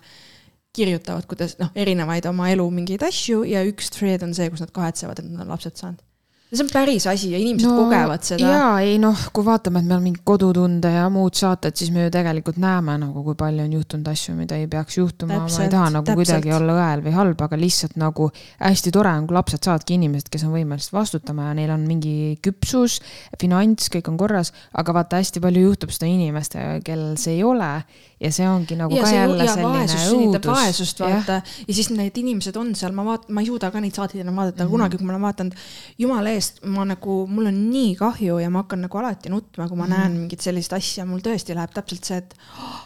kirjutavad, kuidas noh, erinevaid oma elu mingeid asju ja üks thread on see, kus nad kahetsevad, et nad on lapsed saanud see on päris asi ja inimesed no, kogevad seda. ja ei noh, kui vaatame, et meil on mingi kodutunde ja muud saated, siis me ju tegelikult näeme nagu, kui palju on juhtunud asju, mida ei peaks juhtuma. ma ei taha nagu täpselt. kuidagi olla õel või halb, aga lihtsalt nagu hästi tore on, kui lapsed saavadki inimesed, kes on võimelised vastutama ja neil on mingi küpsus, finants, kõik on korras, aga vaata, hästi palju juhtub seda inimestega, kellel see ei ole ja see ongi nagu ja ka see, jälle selline õudus. vaesust vaata ja. ja siis need inimesed on seal, ma vaatan, ma ei suuda ka neid saateid enam vaadata mm, -hmm. kunagi, kui ma olen vaadanud, jumala eest, ma nagu, mul on nii kahju ja ma hakkan nagu alati nutma, kui ma mm -hmm. näen mingit sellist asja, mul tõesti läheb täpselt see, et oh,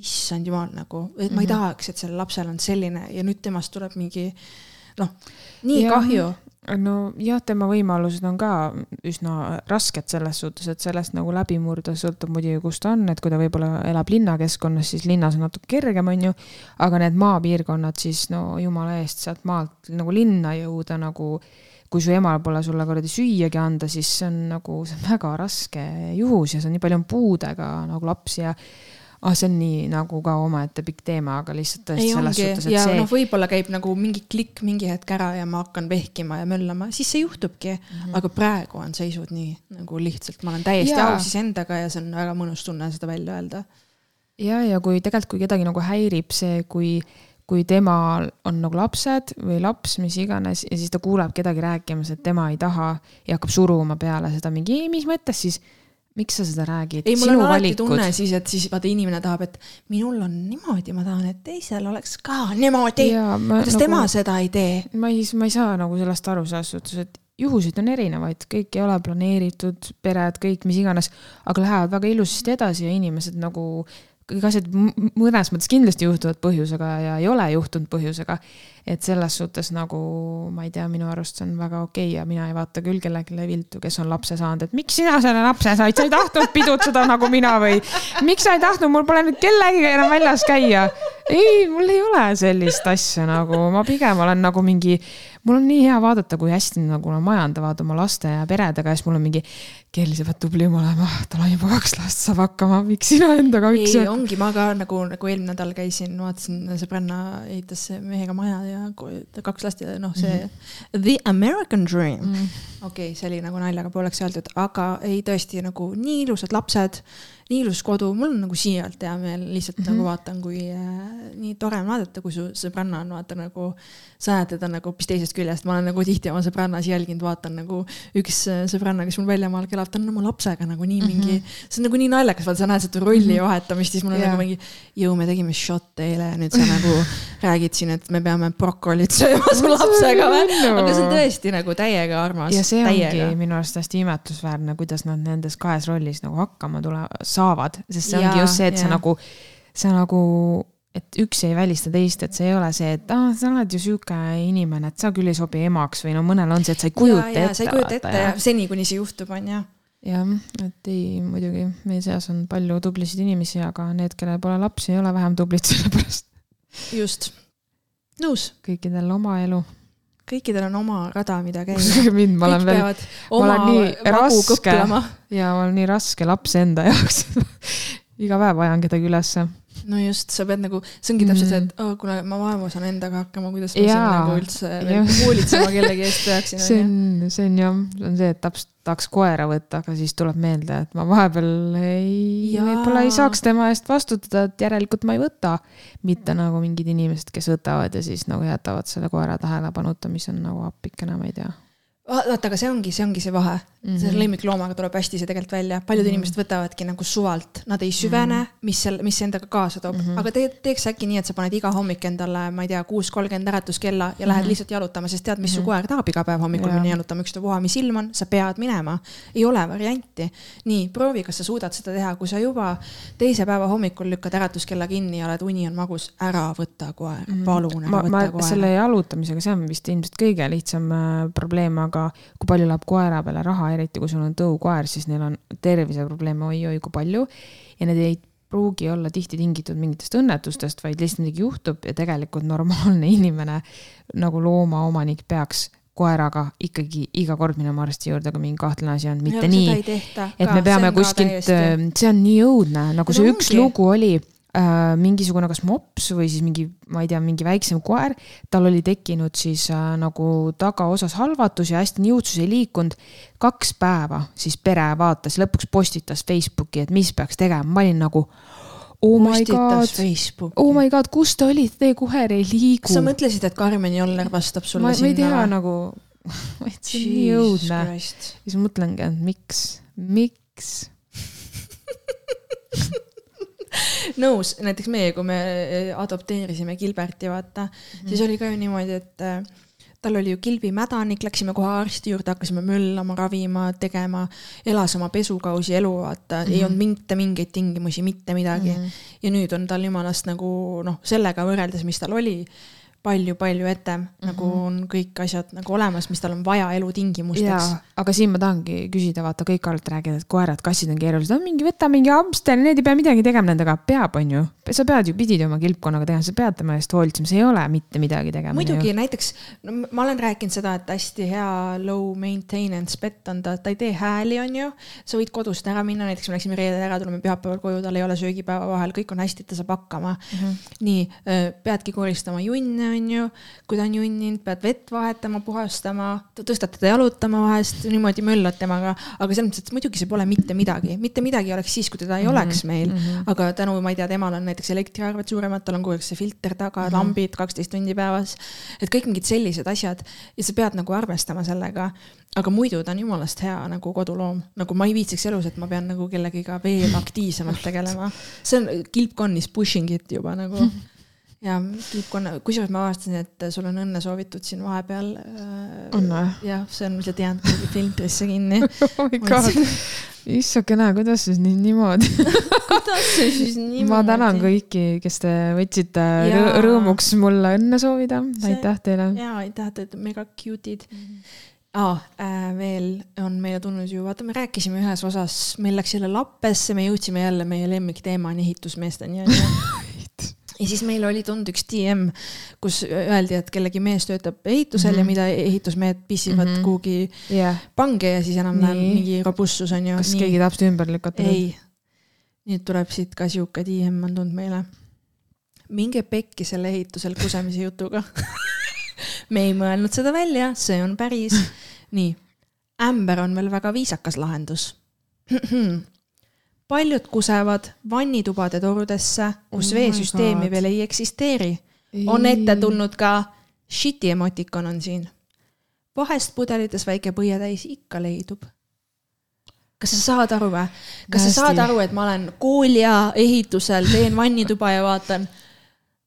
issand jumal nagu, et ma ei mhm. tahaks, et sellel lapsel on selline ja nüüd temast tuleb mingi noh, nii ja. kahju nojah, tema võimalused on ka üsna rasked selles suhtes, et sellest nagu läbi murda sõltub muidugi, kus ta on, et kui ta võib-olla elab linnakeskkonnas, siis linnas on natuke kergem, on ju. aga need maapiirkonnad siis no jumala eest sealt maalt nagu linna jõuda nagu kui su emal pole sulle kuradi süüagi anda, siis see on nagu, see on väga raske juhus ja see on nii palju on puudega nagu lapsi ja ah, see on nii nagu ka omaette pikk teema, aga lihtsalt tõesti ei selles ongi. suhtes, et ja see. noh, võib-olla käib nagu mingi klikk mingi hetk ära ja ma hakkan vehkima ja möllama, siis see juhtubki mm. -hmm. aga praegu on seisud nii nagu lihtsalt, ma olen täiesti ja. aus iseendaga ja see on väga mõnus tunne seda välja öelda. ja, ja kui tegelikult, kui kedagi nagu häirib see, kui kui temal on nagu lapsed või laps, mis iganes, ja siis ta kuuleb kedagi rääkimas, et tema ei taha ja hakkab suruma peale seda mingi, mis mõttes siis miks sa seda räägid? ei, mul Sinu on alati valikud. tunne siis, et siis vaata inimene tahab, et minul on niimoodi, ma tahan, et teisel oleks ka niimoodi. kuidas nagu, tema seda ei tee? ma ei, ma ei saa nagu sellest aru selles suhtes, et juhuseid on erinevaid, kõik ei ole planeeritud, pered, kõik mis iganes, aga lähevad väga ilusasti edasi ja inimesed nagu kõik asjad mõnes mõttes kindlasti juhtuvad põhjusega ja ei ole juhtunud põhjusega. et selles suhtes nagu ma ei tea, minu arust see on väga okei okay ja mina ei vaata küll kellelegi viltu, kes on lapse saanud, et miks sina selle lapse said, sa ei tahtnud pidutseda nagu mina või miks sa ei tahtnud, mul pole nüüd kellegagi enam väljas käia. ei, mul ei ole sellist asja nagu, ma pigem olen nagu mingi mul on nii hea vaadata, kui hästi nagu nad majandavad oma laste ja peredega ja siis mul on mingi, Kelly, sa pead tublim olema, tal on juba kaks last, saab hakkama, miks sina endaga üksi? ei, ongi, ma ka nagu, nagu eelmine nädal käisin, vaatasin, sõbranna ehitas mehega maja ja kaks last ja noh, see mm -hmm. The American Dream mm. -hmm. okei okay,, see oli nagu naljaga pooleks öeldud, aga ei tõesti nagu nii ilusad lapsed nii ilus kodu, mul on nagu siiralt hea meel, lihtsalt mm -hmm. nagu vaatan, kui äh, nii tore on vaadata, kui su sõbranna on vaata nagu, sa näed teda nagu hoopis teisest küljest, ma olen nagu tihti oma sõbrannas jälginud, vaatan nagu üks äh, sõbranna, kes mul väljamaal elab, ta on oma lapsega nagu nii mingi mm, -hmm. see on nagu nii naljakas, vaata sa näed seda rolli -hmm. vahetamist, siis mul on yeah. nagu mingi, jõu, me tegime šotte eile ja nüüd sa nagu räägid siin, et me peame brokolit sööma su lapsega või? aga see on tõesti nagu täiega armas. ja see täiega. ongi minu arust hästi imetlusväärne, kuidas nad nendes kahes rollis nagu hakkama tulevad saavad, sest see ongi ja, just see, et ja. sa nagu, sa nagu, et üks ei välista teist, et see ei ole see, et aa ah,, sa oled ju sihuke inimene, et sa küll ei sobi emaks või no mõnel on see, et sa ei kujuta ja, ette. sa ei kujuta ette ja seni, kuni see juhtub, on ju jah, et ei, muidugi meie seas on palju tublisid inimesi, aga need, kellel pole lapsi, ei ole vähem tublid sellepärast. just, nõus. kõikidel oma elu kõikidel on oma rada, mida käia. mind, ma olen veel, ma olen nii raske ja ma olen nii raske laps enda jaoks iga päev ajan kedagi ülesse no just, sa pead nagu, see ongi täpselt see, et mm. oh, kuule, ma vaevu saan endaga hakkama, kuidas ma siin nagu üldse hoolitsema kellegi eest peaksin. see on, see on jah, see on see, et taps, tahaks koera võtta, aga siis tuleb meelde, et ma vahepeal ei, võib-olla ei saaks tema eest vastutada, et järelikult ma ei võta. mitte nagu mingid inimesed, kes võtavad ja siis nagu jätavad selle koera tähelepanuta, mis on nagu appikene, ma ei tea vaata, aga see ongi, see ongi see vahe mm -hmm. selle lemmikloomaga tuleb hästi see tegelikult välja, paljud mm -hmm. inimesed võtavadki nagu suvalt, nad ei süvene mm, -hmm. mis seal, mis see endaga kaasa toob mm, -hmm. aga te, teeks äkki nii, et sa paned iga hommik endale, ma ei tea, kuus kolmkümmend äratuskella ja mm -hmm. lähed mhm. lihtsalt jalutama, sest tead, mis mm -hmm. su mhm. koer tahab iga päev hommikul minna jalutama, ükstapuha, mis ilm on, sa pead minema. ei ole varianti. nii, proovi, kas sa suudad seda teha, kui sa juba teise päeva hommikul lükkad äratuskella kinni ja oled, uni on magus, ära võta koer mm, -hmm. palun ära ma, võta koer. selle jalutamisega, see on vist ilmselt kõige lihtsam äh, probleem, aga kui palju läheb koera peale raha, eriti kui sul on tõu tõukoer, siis neil on terviseprobleeme oi-oi kui palju. Ja need ei pruugi olla tihti tingitud mingitest õnnetustest, vaid lihtsalt midagi juhtub ja tegelikult normaalne inimene nagu loomaomanik peaks koeraga ikkagi iga kord minema arsti juurde, kui mingi kahtlane asi on, mitte ja, nii, et me peame kuskilt, see on nii õudne, nagu see üks lugu oli äh, mingisugune kas mops või siis mingi, ma ei tea, mingi väiksem koer, tal oli tekkinud siis äh, nagu tagaosas halvatus ja hästi niutsus ei liikunud. kaks päeva siis pere vaatas, lõpuks postitas Facebooki, et mis peaks tegema, ma olin nagu oh my god, oh my god, kus te olite, teie koer ei liigu. kas sa mõtlesid, et Karmen Joller vastab sulle ma, sinna? ma ei tea nagu, see on nii õudne. siis mõtlengi, et miks, miks nõus, näiteks meie, kui me eh, adopteerisime Gilberti, vaata mm, -hmm. siis oli ka ju niimoodi, et eh, tal oli ju kilbimädanik, läksime kohe arsti juurde, hakkasime möllama, ravima, tegema, elas oma pesukausi elu, vaata mm, -hmm. ei mhm. olnud mitte mingeid tingimusi, mitte midagi mm. -hmm. ja nüüd on tal jumalast nagu noh, sellega võrreldes, mis tal oli palju-palju ette mm, -hmm. nagu on kõik asjad nagu olemas, mis tal on vaja elutingimusteks. aga siin ma tahangi küsida, vaata kõik alati räägivad, et koerad, kassid on keerulised, no mingi võta mingi hamster, need ei pea midagi tegema nendega, peab, on ju. sa pead ju, pidid ju oma kilpkonnaga tegema, sa pead tema eest hoolitsema, see ei ole mitte midagi tegema. muidugi näiteks, no ma olen rääkinud seda, et hästi hea low maintenance pet on ta, ta ei tee hääli, on ju. sa võid kodust ära minna, näiteks me läksime reedel ära, tuleme pühapäeval koju, tal ei ole söögipäeva vahel, kõik on hästi, ta saab hakkama mm. -hmm. nii, peadki koristama junne on ju, kui ta on junninud, pead vett vahetama, puhastama, tõstad teda jalutama vahest, niimoodi möllad temaga, aga selles mõttes, et muidugi see pole mitte midagi, mitte midagi oleks siis, kui teda ei mm -hmm. oleks meil mm. -hmm. aga tänu, ma ei tea, temal on näiteks elektriarved suuremad, tal on kogu aeg see filter taga mm, -hmm. lambid kaksteist tundi päevas. et kõik mingid sellised asjad ja sa pead nagu arvestama sellega. aga muidu ta on jumalast hea nagu koduloom, nagu ma ei viitsiks elus, et ma pean nagu kellegiga veel aktiivsemalt tegelema. see on, kilpkonn is pushing it juba nagu ja tippkonna, kusjuures ma avastasin, et sul on õnne soovitud siin vahepeal äh, on või? jah, see on lihtsalt jäänud kuhugi filtrisse kinni. oh issakene, kuidas siis nii niimoodi? kuidas see siis niimoodi? ma tänan. kõiki, kes te võtsite Jaa. rõ- rõõmuks mulle õnne soovida, aitäh teile. jaa, aitäh, te olete mega cute'id ah,. Äh, veel on meile tulnud ju, vaata, me rääkisime ühes osas, meil läks jälle lappesse, me jõudsime jälle meie lemmikteemani ehitusmeesteni onju. ja siis meil oli tulnud üks DM, kus öeldi, et kellegi mees töötab ehitusel mm -hmm. ja Mhm. mida ehitusmehed pissivad mm. -hmm. kuhugi jah, pange ja siis enam läheb Nii. mingi robustsus on ju. kas keegi tahab seda ümber lükata? ei, nüüd tuleb siit ka sihuke DM on tulnud meile. minge pekki selle ehitusel kusemise jutuga. me ei mõelnud seda välja, see on päris. nii, ämber on veel väga viisakas lahendus. paljud kusevad vannitubade torudesse, kus Oh veesüsteemi veel ei eksisteeri. on ette tulnud ka shit'i emotikon on siin. vahest pudelites väike põietäis ikka leidub. kas sa saad aru või? kas sa Hästi. saad aru, et ma olen koolija ehitusel, teen vannituba ja vaatan.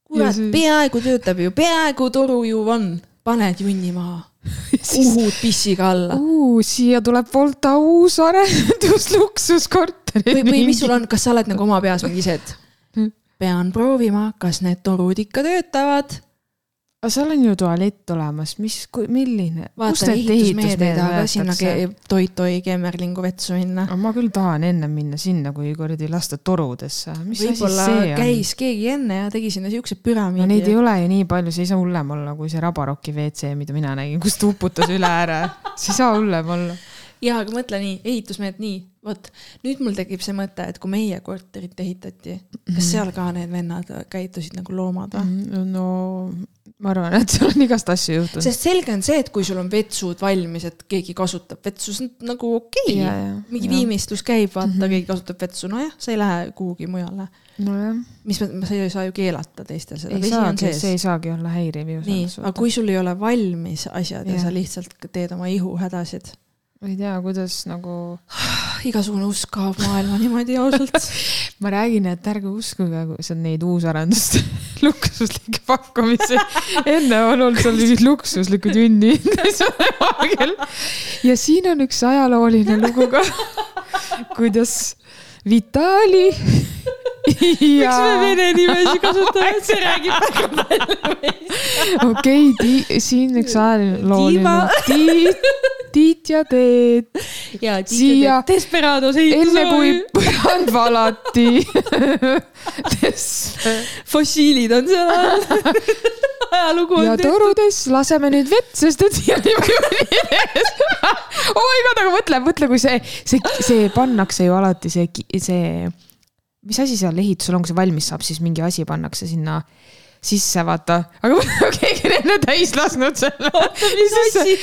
kurat peaaegu töötab ju, peaaegu toru ju on, paned junni maha, uhud pissiga alla. siia tuleb Volta uus arendus, luksuskorterid. või, või mis sul on, kas sa oled nagu oma peas mingi see, et pean proovima, kas need torud ikka töötavad aga seal on ju tualett olemas, mis, milline? vaata, ehitusmehed ei taha ka sinna Toi-Toi Kemmerlingu vetsu minna. ma küll tahan enne minna sinna, kui kuradi lasta torudesse. võib-olla see on? käis keegi enne ja tegi sinna siukse no püramiidi neid ei. ole ju nii palju, see ei saa hullem olla kui see Rabaroki WC, mida mina nägin, kus ta uputas üle ääre. see ei saa hullem olla. ja, aga mõtle nii, ehitusmehed nii, vot nüüd mul tekib see mõte, et kui meie korterit ehitati, Mhm. kas seal ka need vennad käitusid nagu loomad või? no ma arvan, et seal on igast asju juhtunud. sest selge on see, et kui sul on vetsud valmis, et keegi kasutab vetsu, see on nagu okei okay. mingi ja. viimistlus käib, vaata mm. -hmm. keegi kasutab vetsu, nojah, sa ei lähe kuhugi mujale. nojah, mis sa ei saa ju keelata teistel seda, ei saagi, see ei saagi olla häiriv ju. nii, aga kui sul ei ole valmis asjad ja, ja sa lihtsalt teed oma ihuhädasid, ma ei tea, kuidas nagu, igasugune usk kaob maailma niimoodi ausalt. ma räägin, et ärge uskuge, neid uusarenduste luksuslikke pakkumisi. enne on olnud seal mingid luksuslikud junnid, ja siin on üks ajalooline lugu ka, kuidas Vitali ja nimesid kasutame, see räägib väga palju meist. okei okay,, siin üks ajalooline. Tiit, Tiit ja Teet, ja Siia- Desperados enne kui põrand valati. fossiilid on seal all. ajalugu ja on tehtud. torudes laseme nüüd vett, sest et siia on juba juuni ees. oh my god, aga mõtle, mõtle, kui see, see, see pannakse ju alati see, see, mis asi seal ehitusel on, kui see valmis saab, siis mingi asi pannakse sinna sisse, vaata, aga keegi on enne täis lasknud selle. mis asi?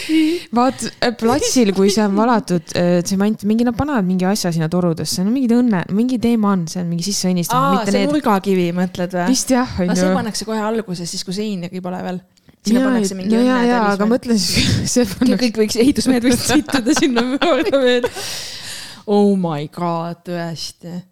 vaat platsil, kui see on valatud äh, tsement, mingi nad panevad mingi asja sinna torudesse, no mingid õnne, mingi teema on, see on mingi sisse õnnistatud, aa, see need, nurgakivi mõtled või? vist jah, aga on see pannakse kohe alguses, siis kui seinagi pole veel. sinna pannakse mingi ja, ja, õnnetälis aga mõtle siis, see pannakse kõik võiks, ehitusmehed võiksid sittuda sinna kordamööda. Oh my god, tõesti.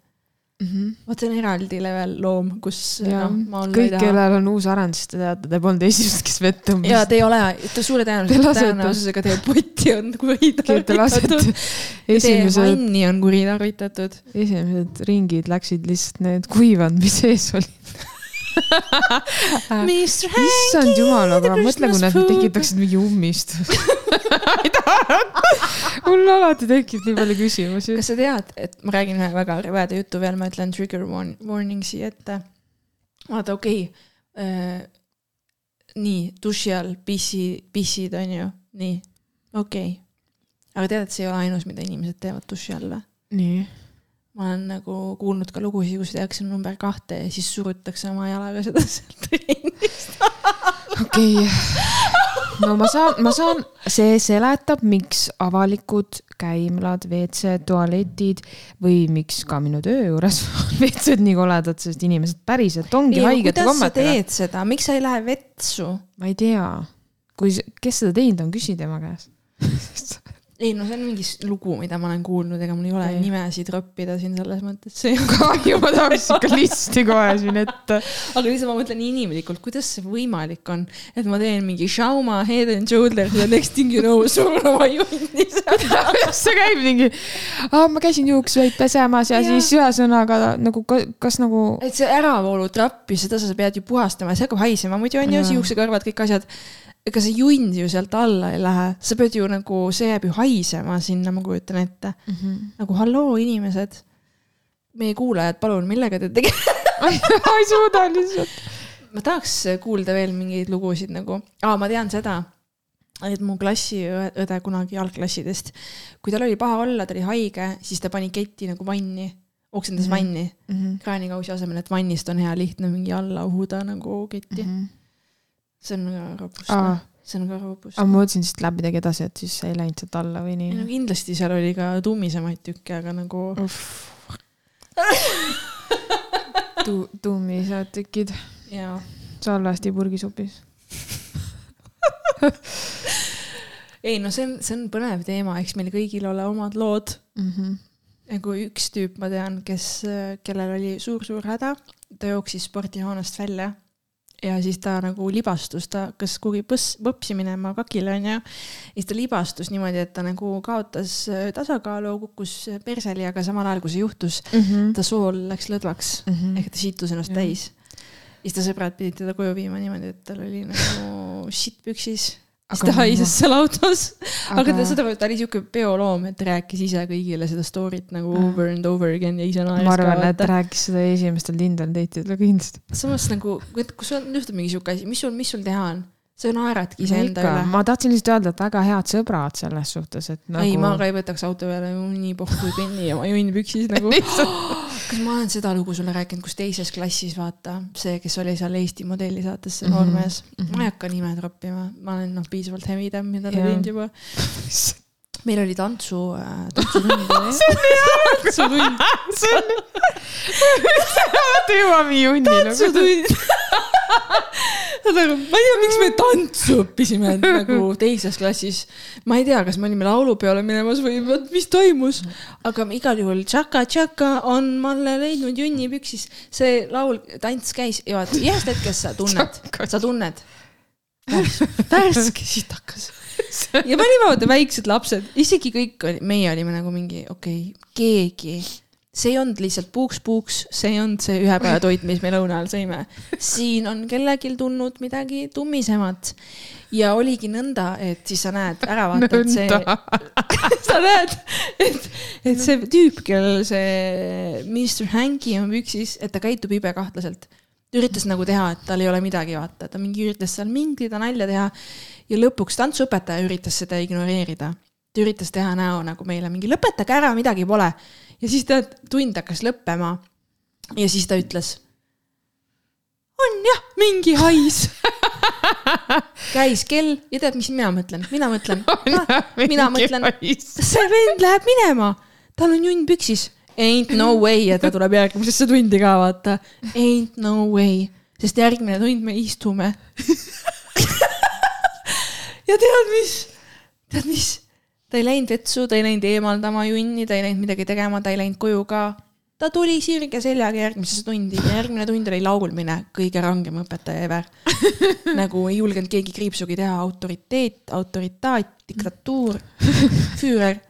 mm. -hmm. vot see on eraldi level loom, kus ja olla kõik, kellel on uus arend, siis te teate, te polnud esimesed, kes vett ja tõmbas. te ei ole, suure Te tõenäosusega, lasete- tõenäosusega teie potti on kuritarvitatud. Teie esimesed, vanni on kuritarvitatud. esimesed ringid läksid lihtsalt need kuivanud, mis sees olid. Mr issand jumal, aga mõtle, kui nad tekitaksid mingi ummistuse. mul alati tekib nii palju küsimusi. kas sa tead, et ma räägin ühe väga rõveda jutu veel, ma ütlen trigger warn- warning siia ette. vaata, okei okay.. nii, duši all pissi, pissid on ju, nii, okei okay.. aga tead, et see ei ole ainus, mida inimesed teevad duši all või? nii. Ma olen nagu kuulnud ka lugusid, kus tehakse number kahte ja siis surutakse oma jalaga seda sealt trennist. okei no ma saan, ma saan, see seletab, miks avalikud käimlad, WC, tualetid või miks ka minu töö juures on WC-d nii koledad, sest inimesed päriselt ongi haigete kuidas sa kommetega. teed seda, miks sa ei lähe vetsu? ma ei tea, kui, kes seda teinud on, küsi tema käest. ei no see on mingi lugu, mida ma olen kuulnud, ega mul ei ole Okei. nimesid roppida siin selles mõttes, see on kahju, ma tahaks ikka listi kohe siin ette. aga lihtsalt ma mõtlen inimlikult, kuidas see võimalik on, et ma teen mingi Shauma Head and Shoulders ja next thing you know surun oma junni seal. kuidas see käib mingi, ma käisin juuksveid pesemas ja, ja siis ühesõnaga nagu, kas nagu et see äravoolutrappi, seda sa pead ju puhastama, see hakkab haisema muidu on ju, Jaa. juuksekarvad, kõik asjad. Ega see junn ju sealt alla ei lähe, sa pead ju nagu, see jääb ju haisema sinna, ma kujutan ette. mm. -hmm. nagu halloo, inimesed, meie kuulajad, palun, millega te tegelete? ei suuda lihtsalt. ma tahaks kuulda veel mingeid lugusid nagu, aa, ma tean seda, et mu klassiõde kunagi algklassidest, kui tal oli paha olla, ta oli haige, siis ta pani keti nagu vanni, oksendas mm. vanni mm. -hmm. kraanikausi asemel, et vannist on hea lihtne mingi alla uhuda nagu ketti mm. -hmm. See on ka robust Aa. ah., see on ka robust aga. ma mõtlesin siit läbi tegi edasi, et siis ei läinud sealt alla või ei no nii. kindlasti seal oli ka tummisemaid tükke, aga nagu Tu-, tuumised tükid jaa. salvesti purgisupis. ei no see on, see on põnev teema, eks meil kõigil ole omad lood Mhm. nagu üks tüüp ma tean, kes, kellel oli suur-suur häda, ta jooksis spordihoonest välja ja siis ta nagu libastus, ta hakkas kuhugi põss, põpsi minema kakile onju. ja siis ta libastus niimoodi, et ta nagu kaotas äh, tasakaalu, kukkus perseli, aga samal ajal, kui see juhtus, ta sool läks lõdvaks Mhm. ehk ta situs ennast Jah. täis. ja siis ta sõbrad pidid teda koju viima niimoodi, et tal oli nagu shit püksis. Siis ta haises seal autos aga, ta seda, ta oli siuke peoloom, et rääkis ise kõigile seda story't nagu over and over again ja ise naeris ma arvan, et ka. rääkis seda esimestel Tinder date idel kindlasti. samas nagu, et kui sul juhtub mingi siuke asi, mis sul, mis sul teha on? Sa naeradki iseenda üle. ma tahtsin lihtsalt öelda, et väga head sõbrad selles suhtes, et nagu. ei, ma ka ei võtaks auto peale nii pohhu kõnni ja ma jonn püksis nagu. kas ma olen seda lugu sulle rääkinud, kus teises klassis vaata see, kes oli seal Eesti modellisaates, see Mhm, noormees mm. -hmm. ma ei hakka nime troppima, ma olen noh, piisavalt tamm, mida ta teinud juba. meil oli tantsu äh,, tantsutund oli. tantsutund, see on, vaata jõuame nagu. tantsutund. nagu ma ei tea, miks me tantsu õppisime nagu teises klassis. ma ei tea, kas me olime laulupeole minemas või vot mis toimus, aga igal juhul Tšaka Tšaka on Malle leidnud junni püksis. see laul, tants käis ja vaata ühest hetkest sa tunned, sa tunned. värske sitakas. ja me olime vaata väiksed lapsed, isegi kõik oli, meie olime nagu mingi okei okay,, keegi. See ei olnud lihtsalt puuks-puuks, see ei olnud see ühe päeva toit, mis me lõuna ajal sõime. siin on kellelgi tulnud midagi tummisemat. Ja oligi nõnda, et siis sa näed ära vaata, et see, sa näed, et, et see tüüp, kellel see Mr Hanky on püksis, et ta käitub ibekahtlaselt. ta üritas nagu teha, et tal ei ole midagi, vaata, ta mingi üritas seal minglida, nalja teha ja lõpuks tantsuõpetaja üritas seda ignoreerida. ta üritas teha näo nagu meile mingi lõpetage ära, midagi pole ja siis ta tund hakkas lõppema ja siis ta ütles. on jah, mingi hais. käis kell ja tead, mis mina mõtlen, mina mõtlen, mina mõtlen, see vend läheb minema, tal on junn püksis. Ain't no way, et ta tuleb järgmisesse tundi ka vaata. Ain't no way, sest järgmine tund me istume. Ja tead mis, tead mis, ta ei läinud vetsu, ta ei läinud eemaldama junni, ta ei läinud midagi tegema, ta ei läinud koju ka. ta tuli sirge seljaga järgmisesse tundi. Ja järgmine tund oli laulmine, kõige rangem õpetaja ever. nagu ei julgenud keegi kriipsugi teha, autoriteet, autoritaat, diktatuur, füürer,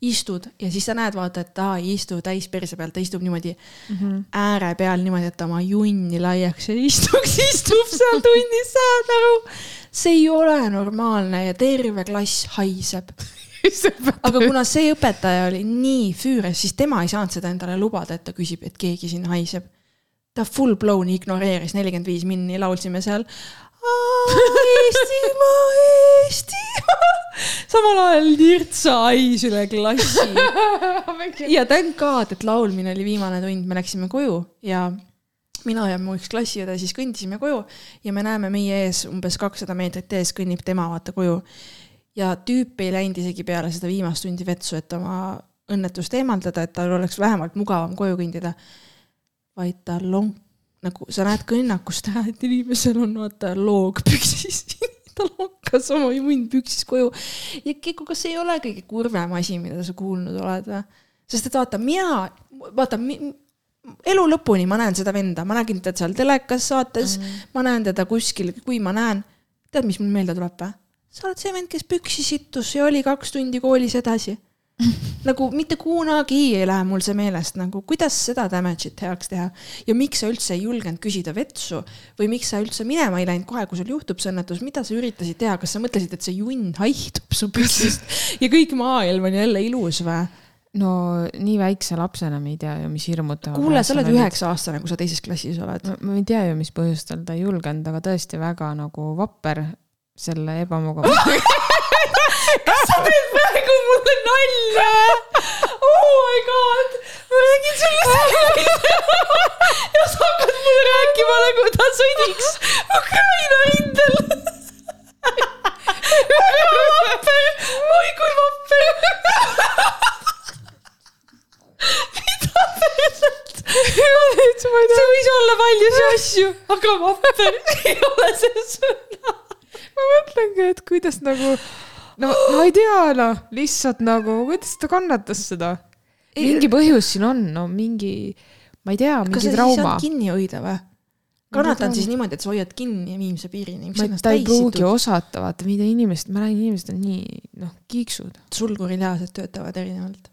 istud ja siis sa näed, vaata, et ta ei istu täis perse peal, ta istub niimoodi Mhm. ääre peal niimoodi, et oma junni laiaks ei istuks, istub seal tunnis, saad aru? see ei ole normaalne ja terve klass haiseb. aga kuna see õpetaja oli nii füüres, siis tema ei saanud seda endale lubada, et ta küsib, et keegi siin haiseb. ta full blown ignoreeris nelikümmend viis minni, laulsime seal. Eestimaa, Eestimaa. samal ajal nirtsa hais üle klassi. ja thank god, et laulmine oli viimane tund, me läksime koju ja mina ja mu üks klassiõde siis kõndisime koju ja me näeme meie ees umbes kakssada meetrit ees kõnnib tema vaata koju ja tüüp ei läinud isegi peale seda viimast tundi vetsu, et oma õnnetust eemaldada, et tal oleks vähemalt mugavam koju kõndida. vaid ta long-, nagu sa näed kõnnakust ära, et inimesel on vaata loog püksis. ta lokkas oma junn püksis koju. ja Keiko, kas see ei ole kõige kurvem asi, mida sa kuulnud oled või? sest et vaata, mina, vaata mi, elu lõpuni ma näen seda venda, ma nägin teda seal telekas saates mm, -hmm. ma näen teda kuskil, kui ma näen, tead, mis mul meelde tuleb või? sa oled see vend, kes püksi sittus ja oli kaks tundi koolis edasi nagu mitte kunagi ei lähe mul see meelest nagu, kuidas seda damage'it heaks teha ja miks sa üldse ei julgenud küsida vetsu või miks sa üldse minema ei läinud kohe, kui sul juhtub see õnnetus, mida sa üritasid teha, kas sa mõtlesid, et see junn haihtub su püksist ja kõik maailm on jälle ilus või? no nii väikse lapsena me ei tea ju, mis hirmutavad. kuule, sa oled üheksa aastane, kui sa teises klassis oled. ma ei tea ju, mis põhjustel ta ei julgenud, aga tõesti väga nagu vapper selle ebamugavusega kas sa teed praegu mulle nalja? Oh my god, ma räägin sulle selle ja sa hakkad mulle rääkima nagu ta sõdiks Ukraina rindel. väga vapper, oi kui vapper. mida perset? see võis olla paljusid asju, aga vapper ei ole see sõna. ma mõtlengi, et kuidas nagu ei tea, noh, lihtsalt nagu, kuidas ta kannatas seda? mingi põhjus siin on, no mingi, ma ei tea, mingi trauma. kinni hoida või? kannatan siis niimoodi, et sa hoiad kinni viimse piirini. ta ei pruugi osata, vaata, mida inimesed, ma näen, inimesed on nii, noh, kiiksud. sulgurilihased töötavad erinevalt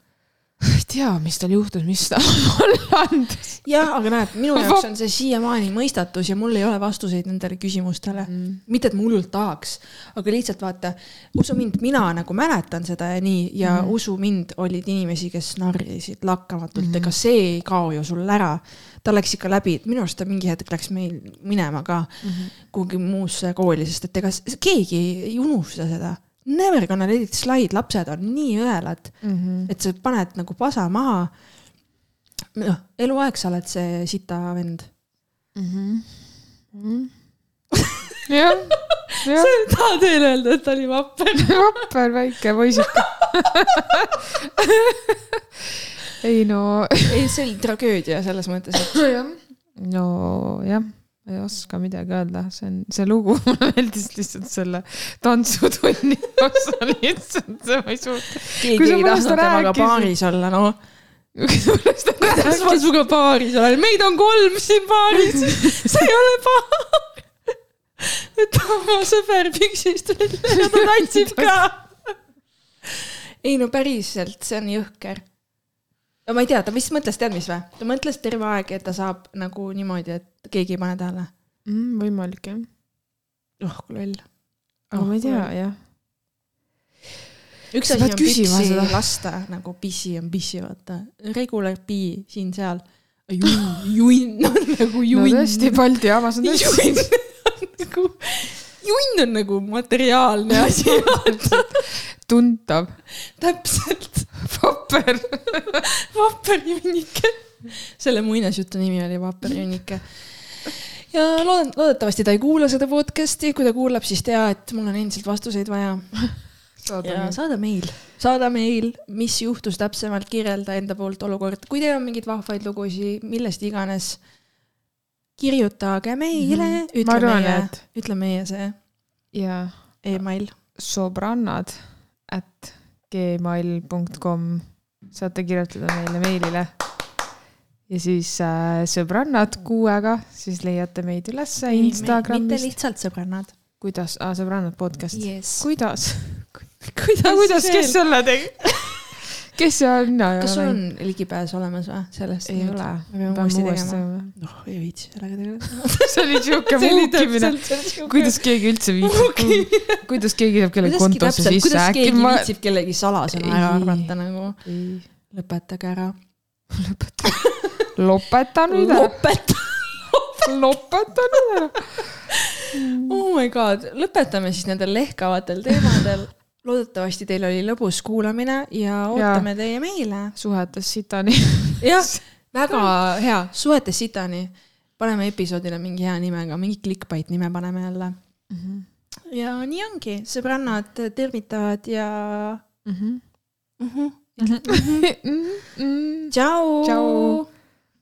ei tea, mis tal juhtus, mis ta mulle andis. jah, aga näed, minu jaoks on see siiamaani mõistatus ja mul ei ole vastuseid nendele küsimustele mm.. mitte, et ma hullult tahaks, aga lihtsalt vaata, usu mind, mina nagu mäletan seda ja nii ja mm. usu mind, olid inimesi, kes narrisid lakkamatult mm., ega see ei kao ju sul ära. ta läks ikka läbi, minu arust ta mingi hetk läks meil minema ka mm -hmm. kuhugi muusse kooli, sest et ega keegi ei unusta seda Never gonna let it slide, lapsed on nii õelad mm, -hmm. et sa paned nagu pasa maha. noh, eluaeg sa oled see sita vend mm. -hmm. Mm -hmm. jah, jah. sa tahad veel öelda, et ta oli vapper vapper väike poisike ei no. ei, see oli tragöödia selles mõttes, et. nojah ma ei oska midagi öelda, see on, see lugu, mulle meeldis lihtsalt selle tantsutunni osa lihtsalt, ma ei suuda. keegi ei tahtnud temaga paaris olla, noh. kuidas ma sinuga paaris olen, meid on kolm siin paaris, see ei ole paar. võta oma sõber püksist välja ja ta tantsib ka. ei no päriselt, see on jõhker no ma ei tea, ta vist mõtles, tead mis või? ta mõtles terve aeg, et ta saab nagu niimoodi, et keegi ei pane tähele mm,. võimalik jah. oh kui loll. aga ma ei tea, jah. üks asi on püksi seda. lasta nagu pissi on pissi, vaata. Regular pee siin-seal. junn, junn on nagu junn. no tõesti, Balti jaamas on tõesti. junn on nagu, junn on nagu materiaalne asi tuntav. täpselt vapper vapper junnike. selle muinasjutu nimi oli Vapper junnike. ja loodan, loodetavasti ta ei kuula seda podcast'i, kui ta kuulab, siis tea, et mul on endiselt vastuseid vaja. ja saada meil, saada meil, mis juhtus täpsemalt, kirjelda enda poolt olukord, kui teil on mingeid vahvaid lugusid, millest iganes kirjutage meile mm, -hmm. ütle arvan, meie et..., ütle meie see ja email. sõbrannad at gmail.com saate kirjutada meile meilile. ja siis äh, sõbrannad kuuega, siis leiate meid ülesse Instagramist. mitte lihtsalt sõbrannad. kuidas ah,, sõbrannad podcast yes.. kuidas kuidas, kuidas, kes selle tegi kes see on? kas sul on ligipääs olemas või sellest? ei ole. me peame uuesti tegema. noh, ei viitsi sellega tegeleda see oli siuke muukimine. kuidas keegi üldse viitsib, kuidas keegi saab kellegi kontosse sisse. kuidas keegi ma... viitsib kellegi salasõna ära arvata nagu. lõpetage ära. lõpeta. lopeta nüüd ära. lopeta. lopeta nüüd ära. oh my god, lõpetame siis nendel lehkavatel teemadel loodetavasti teil oli lõbus kuulamine ja ootame ja. teie meile. suhetes sitani jah, väga hea, suhetes sitani. paneme episoodile mingi hea nimega, mingi clickbait nime paneme jälle mm. -hmm. ja nii ongi, sõbrannad tervitavad ja mm. -hmm. Mm -hmm. Mm -hmm. tšau. tšau.